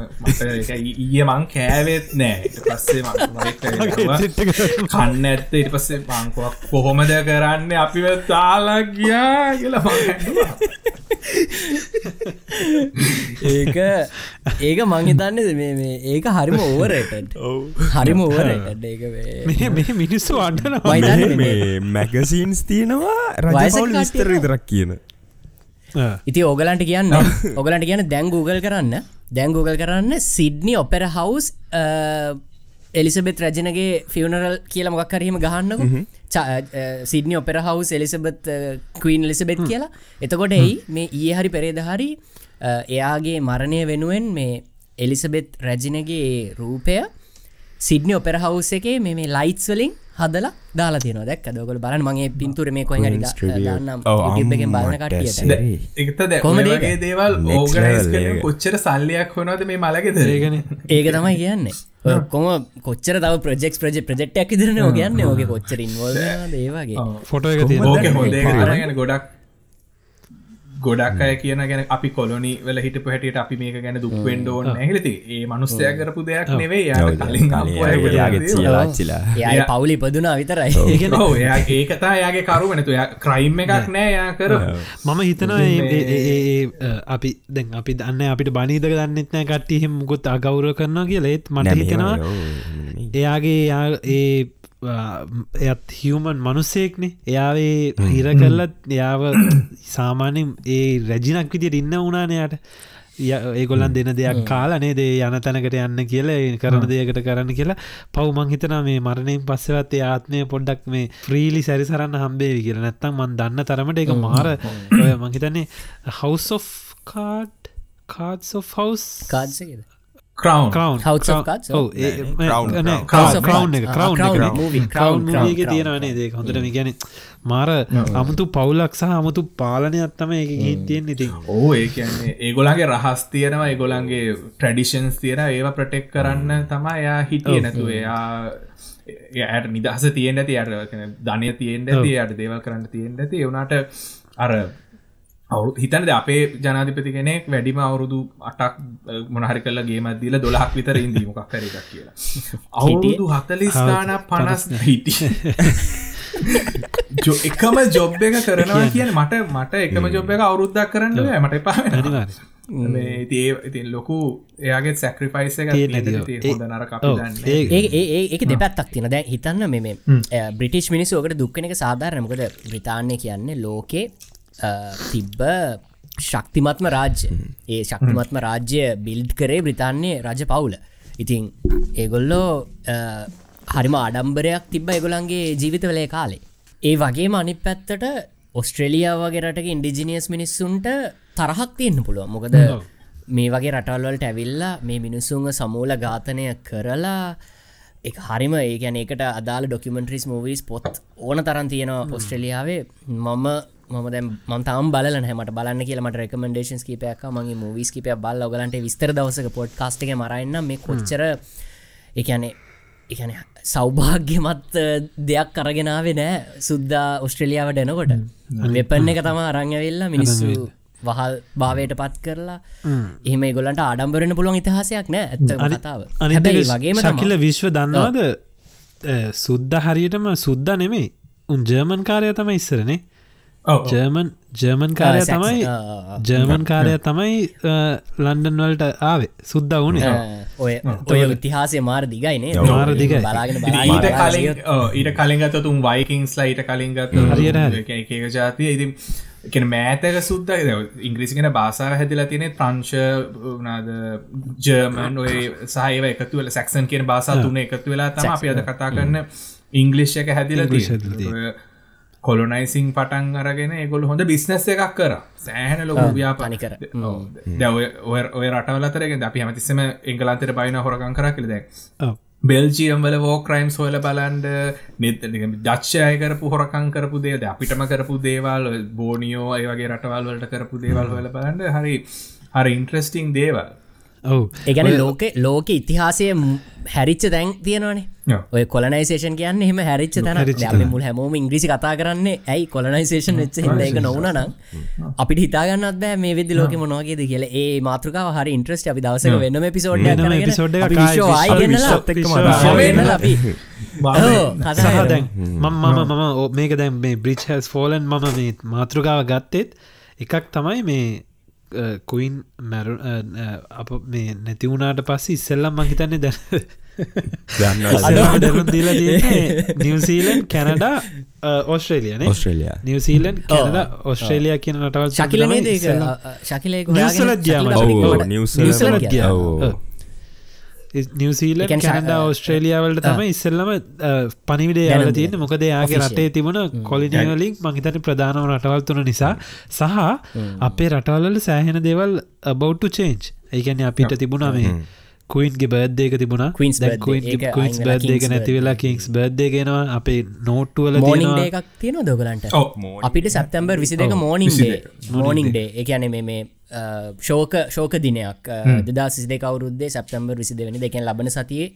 ඊයේ මං කෑවෙත් නෑ. ඊට පස්සේ කන්න ඇත්ත. ඊට පස්සේ මංකුවක් කොහොමද කරන්න? අපි තාලා ගියා කියලා. ඒක ඒක මංහිතන්න මේ මේ ඒක හරිම ඕවරට හරිම ඕවරට ඒක මේ- මේ මේ මිනිස්සු මේ මැගසීන්ස් තියෙනවා රජපවල් විස්තර විතරක් කියන ඉති ඕගලන්ට කියන්න. ඔගලන්ට කියන්න දැන් Google කරන්න. දැන් Google කරන්න සිඩ්නි ඔපෙර හවස් එලිසබෙත් රජනගේ ෆියනරල් කියල මොක් කරීම ගහන්නක. සිඩනි ඔපෙර හවස් එලිසබත් කීන් එලිසබෙත් කියලා. එතකොට එයි මේ ඒ හරි පෙරේද හරි අ, එයාගේ මරණය වෙනුවෙන් මේ එලිසබෙත් රැජිනගේ රූපය සිඩ්නි ඔපෙර හවස් එකේ මේ මේ ලයිටස් වලින් හදලා දාලා තියන දැක් දොකල බලන්න මගේ පින්තුර මේ හරි දාන්නම් බලන? වගේ දේවල්. කොච්චර සල්ලියක් වනවද මේ මලගෙද ඒගන ඒක තමයි කියන්නේ. ඔක්කොම කොච්චර තව ප්‍රජෙක් ප්‍රජ ප්‍රජෙක්්ටක් ඉදිරන ඕගන්න ඕගේ කොච්චර ඉන්වල් ඒවාගේ ෆොටෝ ගොඩක් ගොඩක් අය කියන ගැන අපි කොලොනි වල හිට පහටියට අපි මේක ගැන දුක්වෙන්ඩ ඕන්න ඇහිලති ඒ මනුස්්‍යය කරපු දෙයක් නෙවේ යා පවුලි පදුනා විතරයි. ඔව්. එයා ඒකතා යාගේ කරුවනතු ක්‍රයිම් එකක් නෑ. යා කර මම හිතනවා ඒ- ඒ- ඒ- ඒ- ඒ, අපි දැන් අපි දන්න අපිට බනීදක දන්නෙත් නෑ කට්ටිය හෙම මුකුත් අගෞර කරනවා කියලා. ඒත් මට හිතෙනවා එයාගේ යා- ඒ ආ, එයත් හියමන් මනුස්සෙක්නේ එයාවේ හිර කල්ලත් එයාව සාමාන්‍යෙන් ඒ රැජිනක් විදිට ඉන්න වනානයට ඒගොල්ලන් දෙන දෙයක් කාලනේ දේ යන තැනකට යන්න කියලා ඒ කරන දෙයකට කරන්න කියලා. පව්මං හිතන මේ මරණයෙන් පස්සවත් ඒ ආත්මය පොඩ්ඩක් මේ ෆ්‍රීලි සැරිසරන්න හම්බේවි කියලා. නැත්තම් මන් දන්න තරමට එක මාර ඔය මංහිතන්නේ හවස් of කාඩ් කාඩ් of හවස් කාදසකද කරවන්් එක එක Crown. තියෙනවනේ දේ හොඳට ගැන මාර අමුතු පවුලක් සහ අමුතු පාලනයක්ත්තම එක ගීත් තියෙන් ඉතින්. ඕ ඒ කියන්නේ ඒගොලන්ගේ රහස් තියෙනවා ඒගොලන්ගේ ට්‍රඩිෂන්ස් තියෙන ඒවා ප්‍රටෙක් කරන්න තමා එයා හිටිය නැතු එයා එයට නිදහස තියෙන් ඇති අට ධනය තියෙන් ඇති අයට දේවල් කරන්න තියෙන් ඇති. එවුණට අර අවු හිතනද අපේ ජනාධිපති කෙනෙක් වැඩිම අවුරුදු අටක් මොනහරි කල්ල ගේමදදිල දොලහක් විතර ඉදීමකක් කර එකක් කියලා. අවුරුදු හතලිස් ගාන පනස් හිටි එකම ජොබ් එක කරනවා කියන මට මට එකම ජොබ් එක අවුරුද්දක් කරන්න මට ඉතින් ඒ ඉතින් ලොකු එයාගේ දේ. ඒ- ඒක දෙපැත්තක් තින දැන් හිතන්න මෙ බ්‍රිටිෂ් මිනිස් ඕකට දුක්කන එක සාධාරණ මොකද බ්‍රතාන්ය කියන්නේ ලෝකේ තිබ්බ ශක්තිමත්ම රාජ්‍ය. ඒ ශක්තිමත්ම රාජ්‍ය බිල්ඩ් කරේ බ්‍රතාන්‍යය රජ පවුල. ඉතින් ඒගොල්ලෝ හරිම ආඩම්බරයක් තිබ්බ එගොලන්ගේ ජීවිතවලේ කාලේ. ඒ වගේම අනි පැත්තට ඔස්ට්‍රේලියාව වගේ රටක ඉන්ඩිජිනියස් මිනිස්සුන්ට තරහක් තියෙන්න්න පුළුව මොකද මේ වගේ රටවල්වලට ඇවිල්ලා මේ මිනිස්සුන්ව සමූල ඝාතනය කරලා එක හරිම ඒ ගැන එකට අදාල ඩොකමෙන්ට්‍රිස් මූවීස් පොත් ඕන තරන් තියෙනවා ඔස්ට්‍රලියාවේ මම මම දැ ම තම බල හැමට බලන්න කියලමට රෙකමෙන්ඩේෂන් කීපයක් මගේ මූවිස් කිපය බල් ඔගලන්ට විස්තර දවසක පොඩ් කාස්ටක මරන්න මේ කොච්චර එකනේ එකන සෞභාග්‍යමත් දෙයක් කරගෙනාවේ නෑ සුද්දා ඔස්ට්‍රලියාවට එනකොට. වෙපන්න එක තම අරංයවෙල්ලා මිනිස්සු වහල් භාවයට පත් කරලා එහෙම ගොලන්ට ආඩම්බරන පුළුවන් ඉතිහාසයක් නෑ. ඇත්ත කතාව. හැබැයි වගේම ශකිල විශ්ව දන්නවාද? සුද්ද හරියටම සුද්ද නෙමේ උන් ජර්මන් කාරය තම ඉස්සරනේ ජර්මන් ජර්මන් කාරය තමයි ජර්මන් කාරය තමයි ලන්ඩන් වලට ආවේ. සුද්ද වුණේ. ඔය ඔය ඉතිහාසය මාර දිගයිනේ මාර දිගයි. බලාගෙන ඊට කලින් ඊට කලින් ගත තුම් වයිකින්ස් ලයිට කලින් ගත හරියට හරි. එක එක ජාතිය. ඉති කෙන මෑතක සුද්ද ඉංග්‍රිසිගෙන බාසාාව හැදිලා තියෙනෙ ප්‍රංශ නාද ජර්මන් ඔය සහයව එකතුවල සැක්සන් කියන බාසා තුන එකතු වෙලා තම අපි අද කතා කරන්න ඉංගලිෂ් එක හැදිලා ඉංග්‍රීසි හැදිලා තියෙන්නේ. ඔය කොලොනයිසිං පටන් අරගෙන ඒගොල හොඳ බිස්නස් එකක් කර. සෑහන ලොකු ව්‍යාපනි තනිකර. ඔය ඔය රටවලතරගෙන අපි හමතිස්සම එංගලන්තර බයින හොරකං කර කළ දැක් බෙල්ජියම් වල වෝ ක්‍රයිම්ස් හොල බලන්ඩ නිත දක්ෂය කරපු හොරකං කරපු දේද අපිටම කරපු දේවල් බෝනියෝ අය වගේ රටවල් වලට කරපු දේවල් හොල බලන්ඩ හරි හරි ඉන්ට්‍රස්ටිං දේවල්. ඔවු. ඒගැන ලෝක ලෝක ඉතිහාසය හැරිච්ච දැන් තියෙනවානේ. ඔය කොලනයිසේෂන් කියන්න එහම හැරිච්ච තන මුල් හැමෝම ඉංග්‍රිසි කතා කරන්නේ ඇයි කොලනයිසේෂන් වෙච්ච එක නොවනනම් අපිට හිතාගන්නත් බෑ මේ වෙදදි ලෝක මොනවාගේද කියල. ඒ මාතෘකාව හරි ඉන්ට්‍රස්ට අපි දවසක වෙන්නම පිසෝඩ් දැන් මම මම මේක දැන් මේ බ්‍රිච් හැස් ෆෝලන් මම මේ මාතෘකාව ගත්තෙත් එකක් තමයි මේ කුයින් මැරු අප මේ නැතිවුණට පස්ස ඉස්සෙල්ලම් මහිතන්නේ දැ දන්න දීලා New Zealand Canada Australian Australia New Zealand Canada Australia කියන ගියාම. ඔව්, නිව්සීලන්ත නිවසල කැනඩා ඔස්ට්‍රේලියාවලට තම ඉස්සල්ලම පනිවිඩේ යාල තියෙන මොකද යාගේ. රටේ තිබුණ කොලිනවලින් මහිතන ප්‍රධානව රටවල් තුන නිසා. සහ අපේ රටවල්ල සෑහෙන දේවල් බෞට්ටු චේන්ච් ඒකැන අපිට තිබුණා මේ කුයින්ගේ බර්ධයක තිබුණ. කුයින්ස් බර්ධයක King's නැතිවෙලා කිංස් බර්ධය ගෙනවා අපේ නෝට්ටුවල මෝනිින් එකක් තියෙන දොගලන්ට. අපිට සැප්තැම්බර් විසි දෙක මෝනිින් මෝනිින් ඩේ එකන මේ මේ ශෝක ශෝක දිනයක්. දදා සිදේ කවරුද්දේ සැප්තම්බර් විසි දෙවනි දෙකෙන් ලබන සතියේ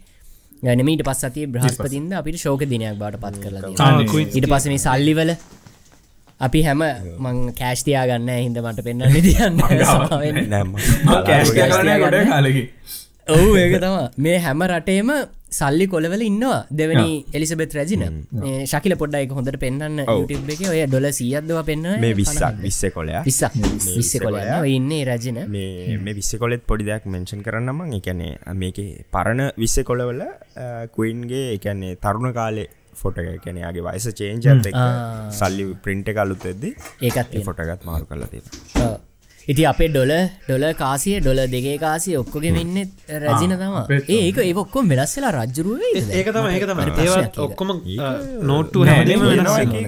ගැනමීට පස් සතිය බ්‍රහස්පතින්ද අපිට ශෝක දිනයක් බාට පත් කරලා ඊට පස මේ සල්ලිවල අපි හැම මං කෑස්තියා ගන්න හිද මට පෙන්න්න දියන්න. නෑම කරන ගොඩ කාලකි ඔවු ඒක තම මේ හැම රටේම සල්ලි කොලවල ඉන්නවා දෙවැනි එලිසබෙත් රැජින. ශකිල පොඩ්ඩයික හොඳට පෙන්න්න යුටබ් එක. ඔය ඩොල සියද්දව පෙන්න්න මේ විස්සක් විස්ස කොලයා විස්සක් විස්ස කොලන්න ඉන්නේ රජන. මේ විස්ස කොලෙත් පොඩි දෙයක් මෙන්ෂන් කරන්නම එකනේ මේක පරණ විස්ස කොලවල කුයින්ගේ එකන්නේ තරුණ කාලේ ෆොට එකැනයාගේ වයිස චේන්ජත් එක සල්ලි ප්‍රින්ට කලුත් එද්දි ඒකත් ෆොටගත් මාරු කල තිබ ඉති අපේ ඩොල ඩොල කාසිය ඩොල දෙගේ කාසිය ඔක්කොගේ වෙන්න රජින තම ඒක ඒ ඔක්කොම වෙනස්සලා රජ්ජරුවේ ඒක තම ඒක තම. ඔක්කොම නෝට්ටු නෑ,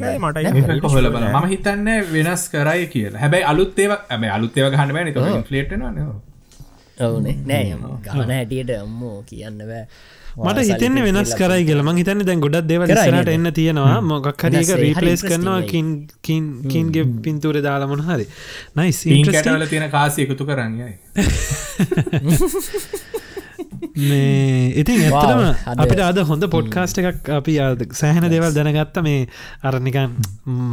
නෑ, මට බල ම හිතන්න වෙනස් කරයි කියලා. හැබැයි අලුත්තේව ඇම අලුත්තේව ගහන්න බෑ නික ෆලේට්න ඔවුනේ. නෑ ගාන හැටියට අම්මෝ කියන්න බෑ මට හිතන්න වෙනස් කරයි කියල. මං හිතන්න දැන් ගොඩක් දෙව නේද? එන්න තියෙනවා. මොකක් හරික රීපලේස් කරනවා. කින්ගේ පින්තුර දාලාමන හරි. නයිස් කැටවල තියෙන කාසි එකතු කරන්නයි මේ ඉතින් ඇත්තටම අපිට අද හොඳ පොඩ්කාස්ට එකක් අපි සෑහන දේවල් දැනගත්ත. මේ අරනිකන්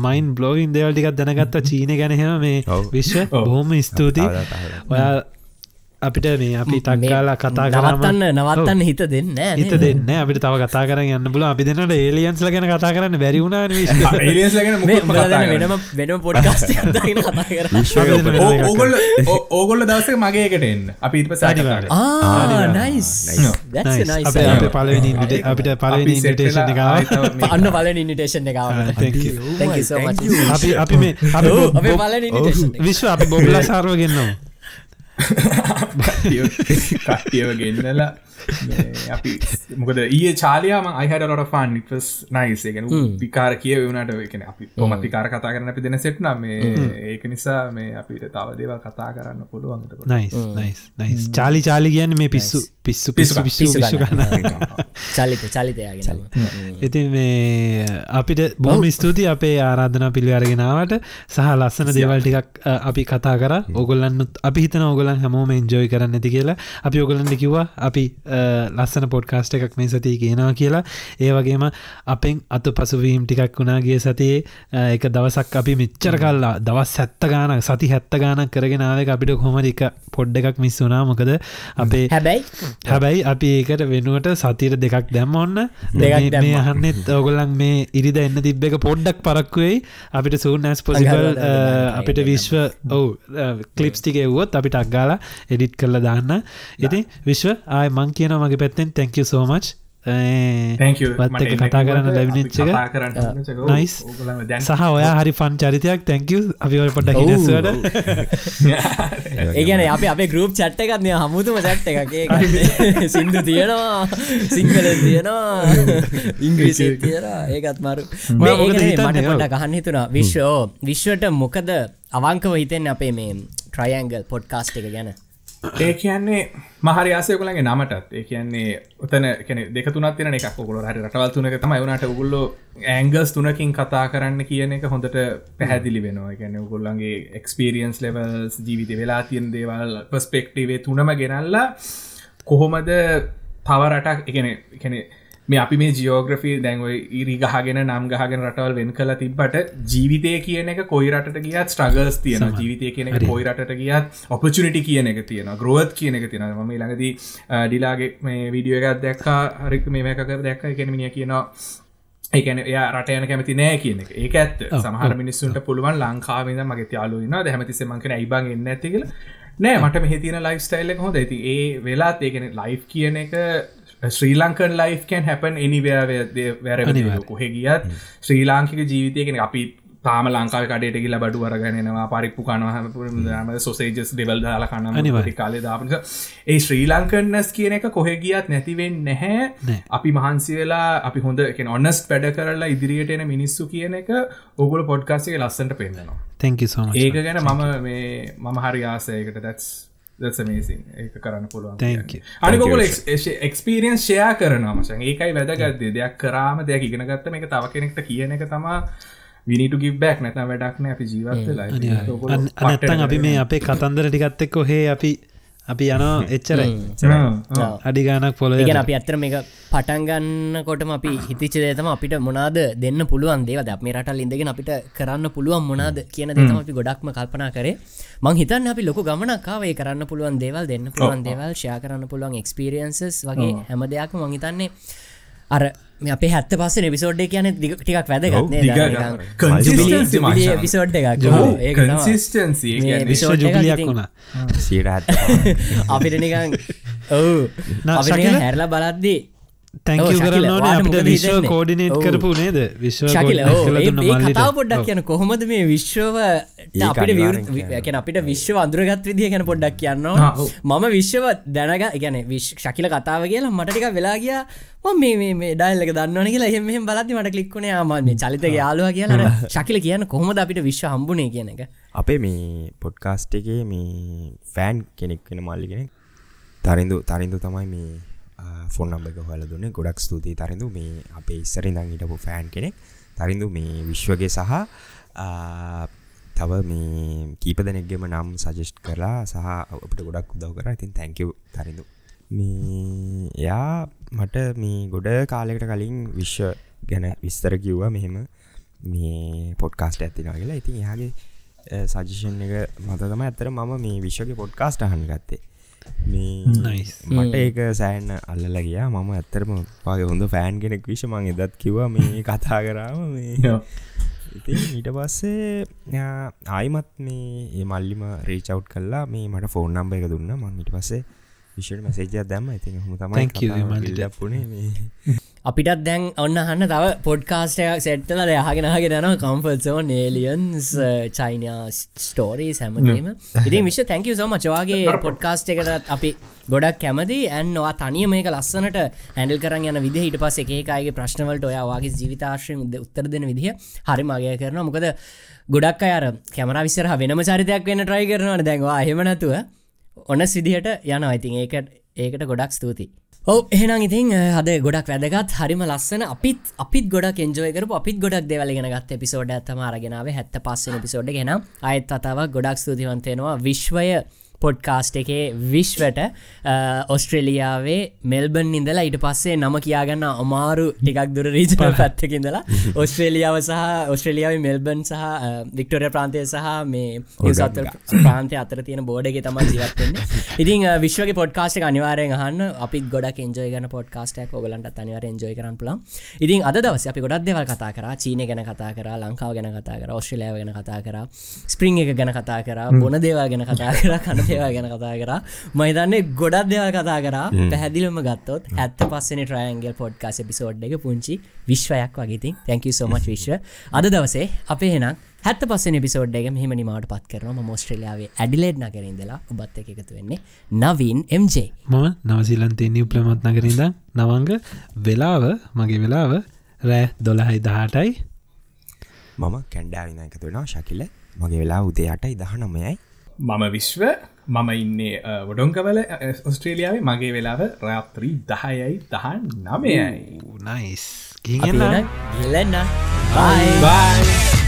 මයින් බ්ලෝගින් දේවල් ටිකක් දැනගත්ත. චීන ගැනහෙම මේ. විශ්ව. බොහොම ස්තුතියි. ඔයා අපිට මේ අපි මේ තක්කාලා කතා කරම නවත්තන්න නවත්තන්න හිත දෙන්න නෑ හිත දෙන්න අපිට තව කතා කර යන්න බල අපි දෙන්නට ඒලියන්ස්ල ගැන කතා කරන්න බැරිවුණා මේ වෙනම කතා කරා. ඕගොල්ල ඕගොල්ල දවසේ මගේකට එන්න. අපි ඉට අනිවාර්යෙන්. ආ නයිස් අප අප පලවෙනි අපිට පලවෙනි ඉන්ටේෂන් එක අන්න පලන ඉනිටේෂන් එක අපි අපි මේ අපි බො- පලන ඉනිටේෂන් විශ්ව අපි බොබ්ලා සාරුව ගෙන්නවා කට්ටියව ගෙන්නලා මේ අපි මොකද ඒ චාලයාම අයිහට ෆන් නිස් නයිසේගෙන පිකාර කිය වනට එකන අපි පොමත් පිකාර කතා කරන්න අපි දෙන සෙට්නම් මේ ඒක නිසා මේ අපිට තව දේවල් කතා කරන්න පුළුවන්ට nice nice nice Charlie Charlie කියන්න මේ පිස්සු පිස්සු පිස්සු පිස්සු පිස්සු ගන්න. චලිත චලිතයාගෙන ඉතින් මේ අපිට බොහම ස්තුති අපේ ආරාධන පිළිවරගෙනාවට සහ ලස්සන දේවල් ටිකක් අපි කතා කර. ඔගොල්ලන්නුත් අපි හිතන ඔගොලන් හැමෝම එන්ජෝයි කරන්න ඇති කියලා. අපි ඔගොලන්ට කිව්වා අපි ලස්සන පොඩ්කාස්ට එකක් මේ සතිය කියනවා කියලා. ඒ වගේම අපෙන් අතු පසුවීම් ටිකක් වුණාගේ සතියේ. එක දවසක් අපි මෙච්චර කල්ලා දවස් හැත්ත ගානක් සති හැත්ත ගානක් කරගෙනාව අපිට කොමරික පොඩ්ඩ එකක් මිස් වුනා මොකද අපේ හැබැයි හැබැයි අපි ඒකට වෙනුවට සතිර දෙකක් දැම්ම ඔන්න. මේ අහන්නෙත් ඔගොලන් මේ ඉරිද එන්න තිබ්බ එක පොඩ්ඩක් පරක්වෙයි අපිට සූන් ඇස් දාන්න. අපිට විශ්ව ඔවු කලිප්ස් ටික එව්වොත් අක්ගාලා එඩිට් කරල දාන්න. ඉතින් විශ්ව ආය මං කියන මගේ පැත්තෙන්. තැංක සෝමච් වත් එක. කතා කරන්න ලැබිනිච්චක Nice. සහ ඔයා හරි ෆන් චරිතයක්. තැංක අපිවල් පොඩ හිනස්වට ඒගැන අප අපේ ගරුප් චට්ට එකත්නය හමුතුම චට්ට එකක්. සිින්දු තියෙනවා. සිංහල තියෙනවා. ඉංග්‍රීසි තියර ඒකත් මරු. මට ගහන්න හිතුනා විශ්වෝ විශ්වට මොකද අවංකව හිතෙන් අපේ මේ ට්‍රයන්ගල් පොඩ්කාස්ට් එක ගැන ඒ කියන්නේ මහරි ආසයකුලගේ නමටත්. ඒ කියන්නේ ඔතන කෙන දෙක තුනත් තින එකක් ඔකුල හරි රටවල් තුනක තම වුණට උගුල්ලො ඇංගල්ස් තුනකින් කතා කරන්න කියන එක හොඳට පැහැදිලි වෙනවා. ගැන උගොල්ලන්ගේ එක්ස්පිරියන්ස් ලෙවල්ස් ජීවිත වෙලා තියන් දේවල් පස්පෙක්ටිවේ තුනම ගෙනල්ලා කොහොමද තව රටක් එකන එකන මේ අපි මේ ජියෝග්‍රෆී දැන්ව ඉරි ගහගෙන නම් ගහගෙන රටවල් වෙන් කලා තිබට ජීවිතය කියන එක කොයි රට ගියත් ස්ට්‍රගස් තියන ජීවිතය කියන එක කොයි රට ගියත් ඔපචනිටි කියන එක තියෙන ග්‍රෝත් කියන එක තියෙන ම ළඟදී ඩිලාගේ මේ විඩියෝ එකත් දැක්කා. හරික මේ මේකර දැක්ක. එකනමිනිය කියනවා ඒකන එයා රටයන කැමති නෑ කියන එක. ඒක ඇත්ත. සමහර මිනිස්සුන්ට පුළුවන් ලංකාවද මගේ යාලුවන්න දැමතිස මංකන ඇයිබන් එන්න ඇතිකල නෑ මට මෙහිතින ලයිෆ් ස්ටයිල්ල හොඳ ඇති ඒ වෙලාත් ඒකන ලයි් කියන එක Sri Lankan life can happen anywhere කොහෙ ගියත් ශ්‍රී ලාංකික ජීවිතයකෙන අපි තාම ලංකාව කඩට ගිල බඩු වරගනවා පරිප්පු කනහම සොසේජස් දෙවල් දාලා අනිවාර්යෙන්. කාලේ දාපන ඒ ශ්‍රී ලංකන්නස් කියන එක කොහෙ ගියත් නැතිවෙන් නැහැ. අපි මහන්සි වෙලා අපි හොඳ එක ඔන්නස් වැඩ කරලා ඉදිරියට එන මිනිස්සු කියන එක ඔගුල පොඩ්කාස්ගේ ලස්සට පෙන්න්නනවා තැංක ඒක ගැන මම මේ මම හරි ආසයකට දැස් දසමේසින් ඒක කරන්න පුළුවන් Thank you. අනිකොල එක්ස්පිරියන්ස් ෂයා කරනවා මසන් ඒකයි වැදගත්දේ දෙයක් කරාම දෙයක් ඉගෙන ගත්ත එක තව කෙනෙක්ට කියන එක තමා විනිට ගිබ්බැක් නැත වැඩක්න අපි ජීවත්ත අනත්තන් අපි මේ අපේ කතන්දර ටිකත් එක්ක හේ අපි අපි යනවා එච්චරයි. අඩි ගානක් පොල ඉගෙන අපි ඇත්තර මේක පටන්ගන්න කොටම අපි හිතිච දේතම අපිට මොනාද දෙන්න පුළුවන් දේව අප මේ රටල් ඉඳගෙන අපිට කරන්න පුළුවන් මොනාද කියන දෙතම අපි ගොඩක්ම කල්පනා කරේ. මං හිතන්න අපි ලොක ගමනක්කාවේ කරන්න පුළුවන් දේවල් දෙන්න පුළුවන් දේවල් ෂයා කරන්න පුළුවන් එක්ස්පිරියන්සස් වගේ හැම දෙයක් මංහිතන්නේ අර මේ අපේ හැත්ත පස්ස නිවිසෝඩ්ඩ කියන ටිකක් වැදගත් පිසෝඩ් එකක්. වුණා අපිට නිකං ඔවු? නිකන් හැරලා බලද්දී තැංක කරන්න අපිට විශ්ව? කෝඩිනේට්. කරපු නේද විශ්ව පොඩ්ඩක්. කියන කොහොමද මේ විශ්වව අපිට. විකැන අපිට විශ්ව අඳුරගත් විදිහ ගැන පොඩ්ඩක් කියන්නවා. මම විශ්ව දැනග ගැන ශකිල කතාව කියලා මටටික වෙලා ගිය මේ ඩයිල්ලක දන්නවන කියලා එහෙම බලද්දි මට කලික්ුණේ ආම මේ චලිත යාලුව කියලා ශකිල කියන්න කොහොමද අපිට විශ්ව හම්බුණේ කියන එක අපේ මේ පොඩ්කාස්ට් එකේ මේ ෆෑන් කෙනෙක් වෙන මල්ලි කෙනෙක් තරින්දු තරින්දු තමයි මේ ෆොන් නම්බ එක හොල දුන්න. ගොඩක් ස්තුතියි තරිඳු. මේ අපේ ඉස්සරින් දං හිටපු ෆෑන් කෙනෙක්. තරින්දු මේ විශ්වගේ සහ ආ, තව මේ කීප දෙනෙක්ගෙම නම් සජෙස්් කරලා සහ අපට ගොඩක් උදව කර. ඉතින් තැංකව තරිඳු. මේ එයා මට මේ ගොඩ කාලෙකට කලින් විශ්ව ගැන විස්තර කිව්වා. මෙහෙම මේ පොඩ්කාස්ට ඇතිනා කියලා. ඉතින් එයාගේ සජිෂන් එක මතතම ඇතර මම මේ විශ්වගේ පොඩ්කාස්ට අහන් ගත්තේ. මේ Nice. මට ඒක සෑන් අල්ලල ගියා. මම ඇත්තරම පාගේ හොඳ ෆෑන් කෙනෙක් විශ මං එදත් කිවා මේ කතා කරාම මේ ඉතින් ඊට පස්සේ ආයිමත් මේ ඒ මල්ලිම රේචව් කල්ලා මේ මට ෆෝන් නම්බ එක දුන්න. මං ඉට පස්සේ විශ්වට මසේජයක් දැම්ම. ඉතින් හම තමයි Thank අපිටත් දැන් ඔන්න හන්න තව පොඩ්කාස්ටයක් සෙට්ටල දෙයාගෙනහගෙන න කම්ෆල්සෝ නේලියන්ස් චයිනයා ස්ටෝරී සැමදීම ඉතින් විශ්ව තැංකව සෝම චවාගේ පොඩ්කාස්ට එකටත් අපි ගොඩක් කැමති. ඇන්වා තනිය මේක ලස්සනට හැඩල් කරන්න යන විදි හිට පස ඒකාගේ ප්‍රශ්නවලට ඔයාගේ ජීවිතාශ්‍රයෙන් උද උත්තර දෙන විදිහ හරි මගය කරන මොකද ගොඩක් අයර කැමර විස්සර වෙනම චරිතයක් වෙන්න ට්‍රයි කරනවන. දැන්වා හෙමනතුව ඔන්න සිදිහට යන ඉතින් ඒකට ඒකට ගොඩක් ස්තුතියි ඔව එහෙනම් ඉතින් හද ගොඩක් වැදගත් හරිම ලස්සන අපිත් අපිත් ගොඩක් එන්ජෝයකර අපිත් ගොඩක් දෙවලගෙන ගත් එපිසෝඩ් ඇතම අරගෙනාව හැත්ත පස්සෙන පිසෝඩ් ගෙන අයත් අතාවක් ගොඩක් ස්තුතිවන්තයෙනවා විශ්වය පොඩ්කාස්ට් එකේ විශ්වට ඔස්ට්‍රේලියාවේ මෙල්බන් ඉඳලා ඊට පස්සේ නම කියාගන්න අමාරු ටිකක් දුර රීජන පැත්තක ඉඳලා ඔස්ට්‍රේලියාව සහ ඔස්ට්‍රේලියාව මෙල්බන් සහ වික්ටෝරිය ප්‍රාන්තය සහ මේ නිසත් ප්‍රාන්තය අතර තියෙන බෝඩගේ තම ජීවත්වන්න ඉතින් විශ්වගේ පොඩ්කාස්ට අනිවාරයෙන් අහන්න. අපි ගොඩක් එන්ජෝය ගන පොඩ්කාස්ටක් ඔගලන්ට අනිවර එන්ජෝය කරන පුලන් ඉතින් අද දවස අපි ගොඩක් දෙවල් කතා කර. චීනය ගැන කතා කර ලංකාව ගැන කතා කර ඔස්ට්‍රලියාව ගැන කතා කර ස්පරිං එක ගැන කතා කර බොන දේවා ගැන කතා කර කන ඒවා ගැන කතා කර. මහිතන්නේ ගොඩක් දෙවල් කතා කර. පැහැදිලම ගත්තොත් ඇත්ත පස්සෙන ට්‍රයන්ගල් පොඩ්කාස එපිසෝඩ් එක පුංචි විශ්වයක් වගේති තැක සෝමච් විශ්ව අද දවසේ අපේ හෙනම් හැත්ත පස්සෙන පිසෝඩ් එක මෙහම නිමාට පත් කරන මෝස්ට්‍රලියාවේ ඇඩිලේඩ් නගරින්දලා ඔබත් එක එකතු වෙන්නේ නවීන් MJ මම නවසිලන්තේ නිව ප්‍රමත් නගරින්ද නවංග. වෙලාව මගේ වෙලාව රෑ දොළහයි දහටයි. මම කැන්ඩාවින එකතු වෙනවා ශකිල. මගේ වෙලා උදේ අටයි දහ නමයයි මම විශ්ව මම ඉන්නේ වඩොංකවල ඔස්ට්‍රේලියාවේ. මගේ වෙලාව රාත්‍රී දහයයි දහන් නමයයි නයිස් ගිලන්න බයි බයි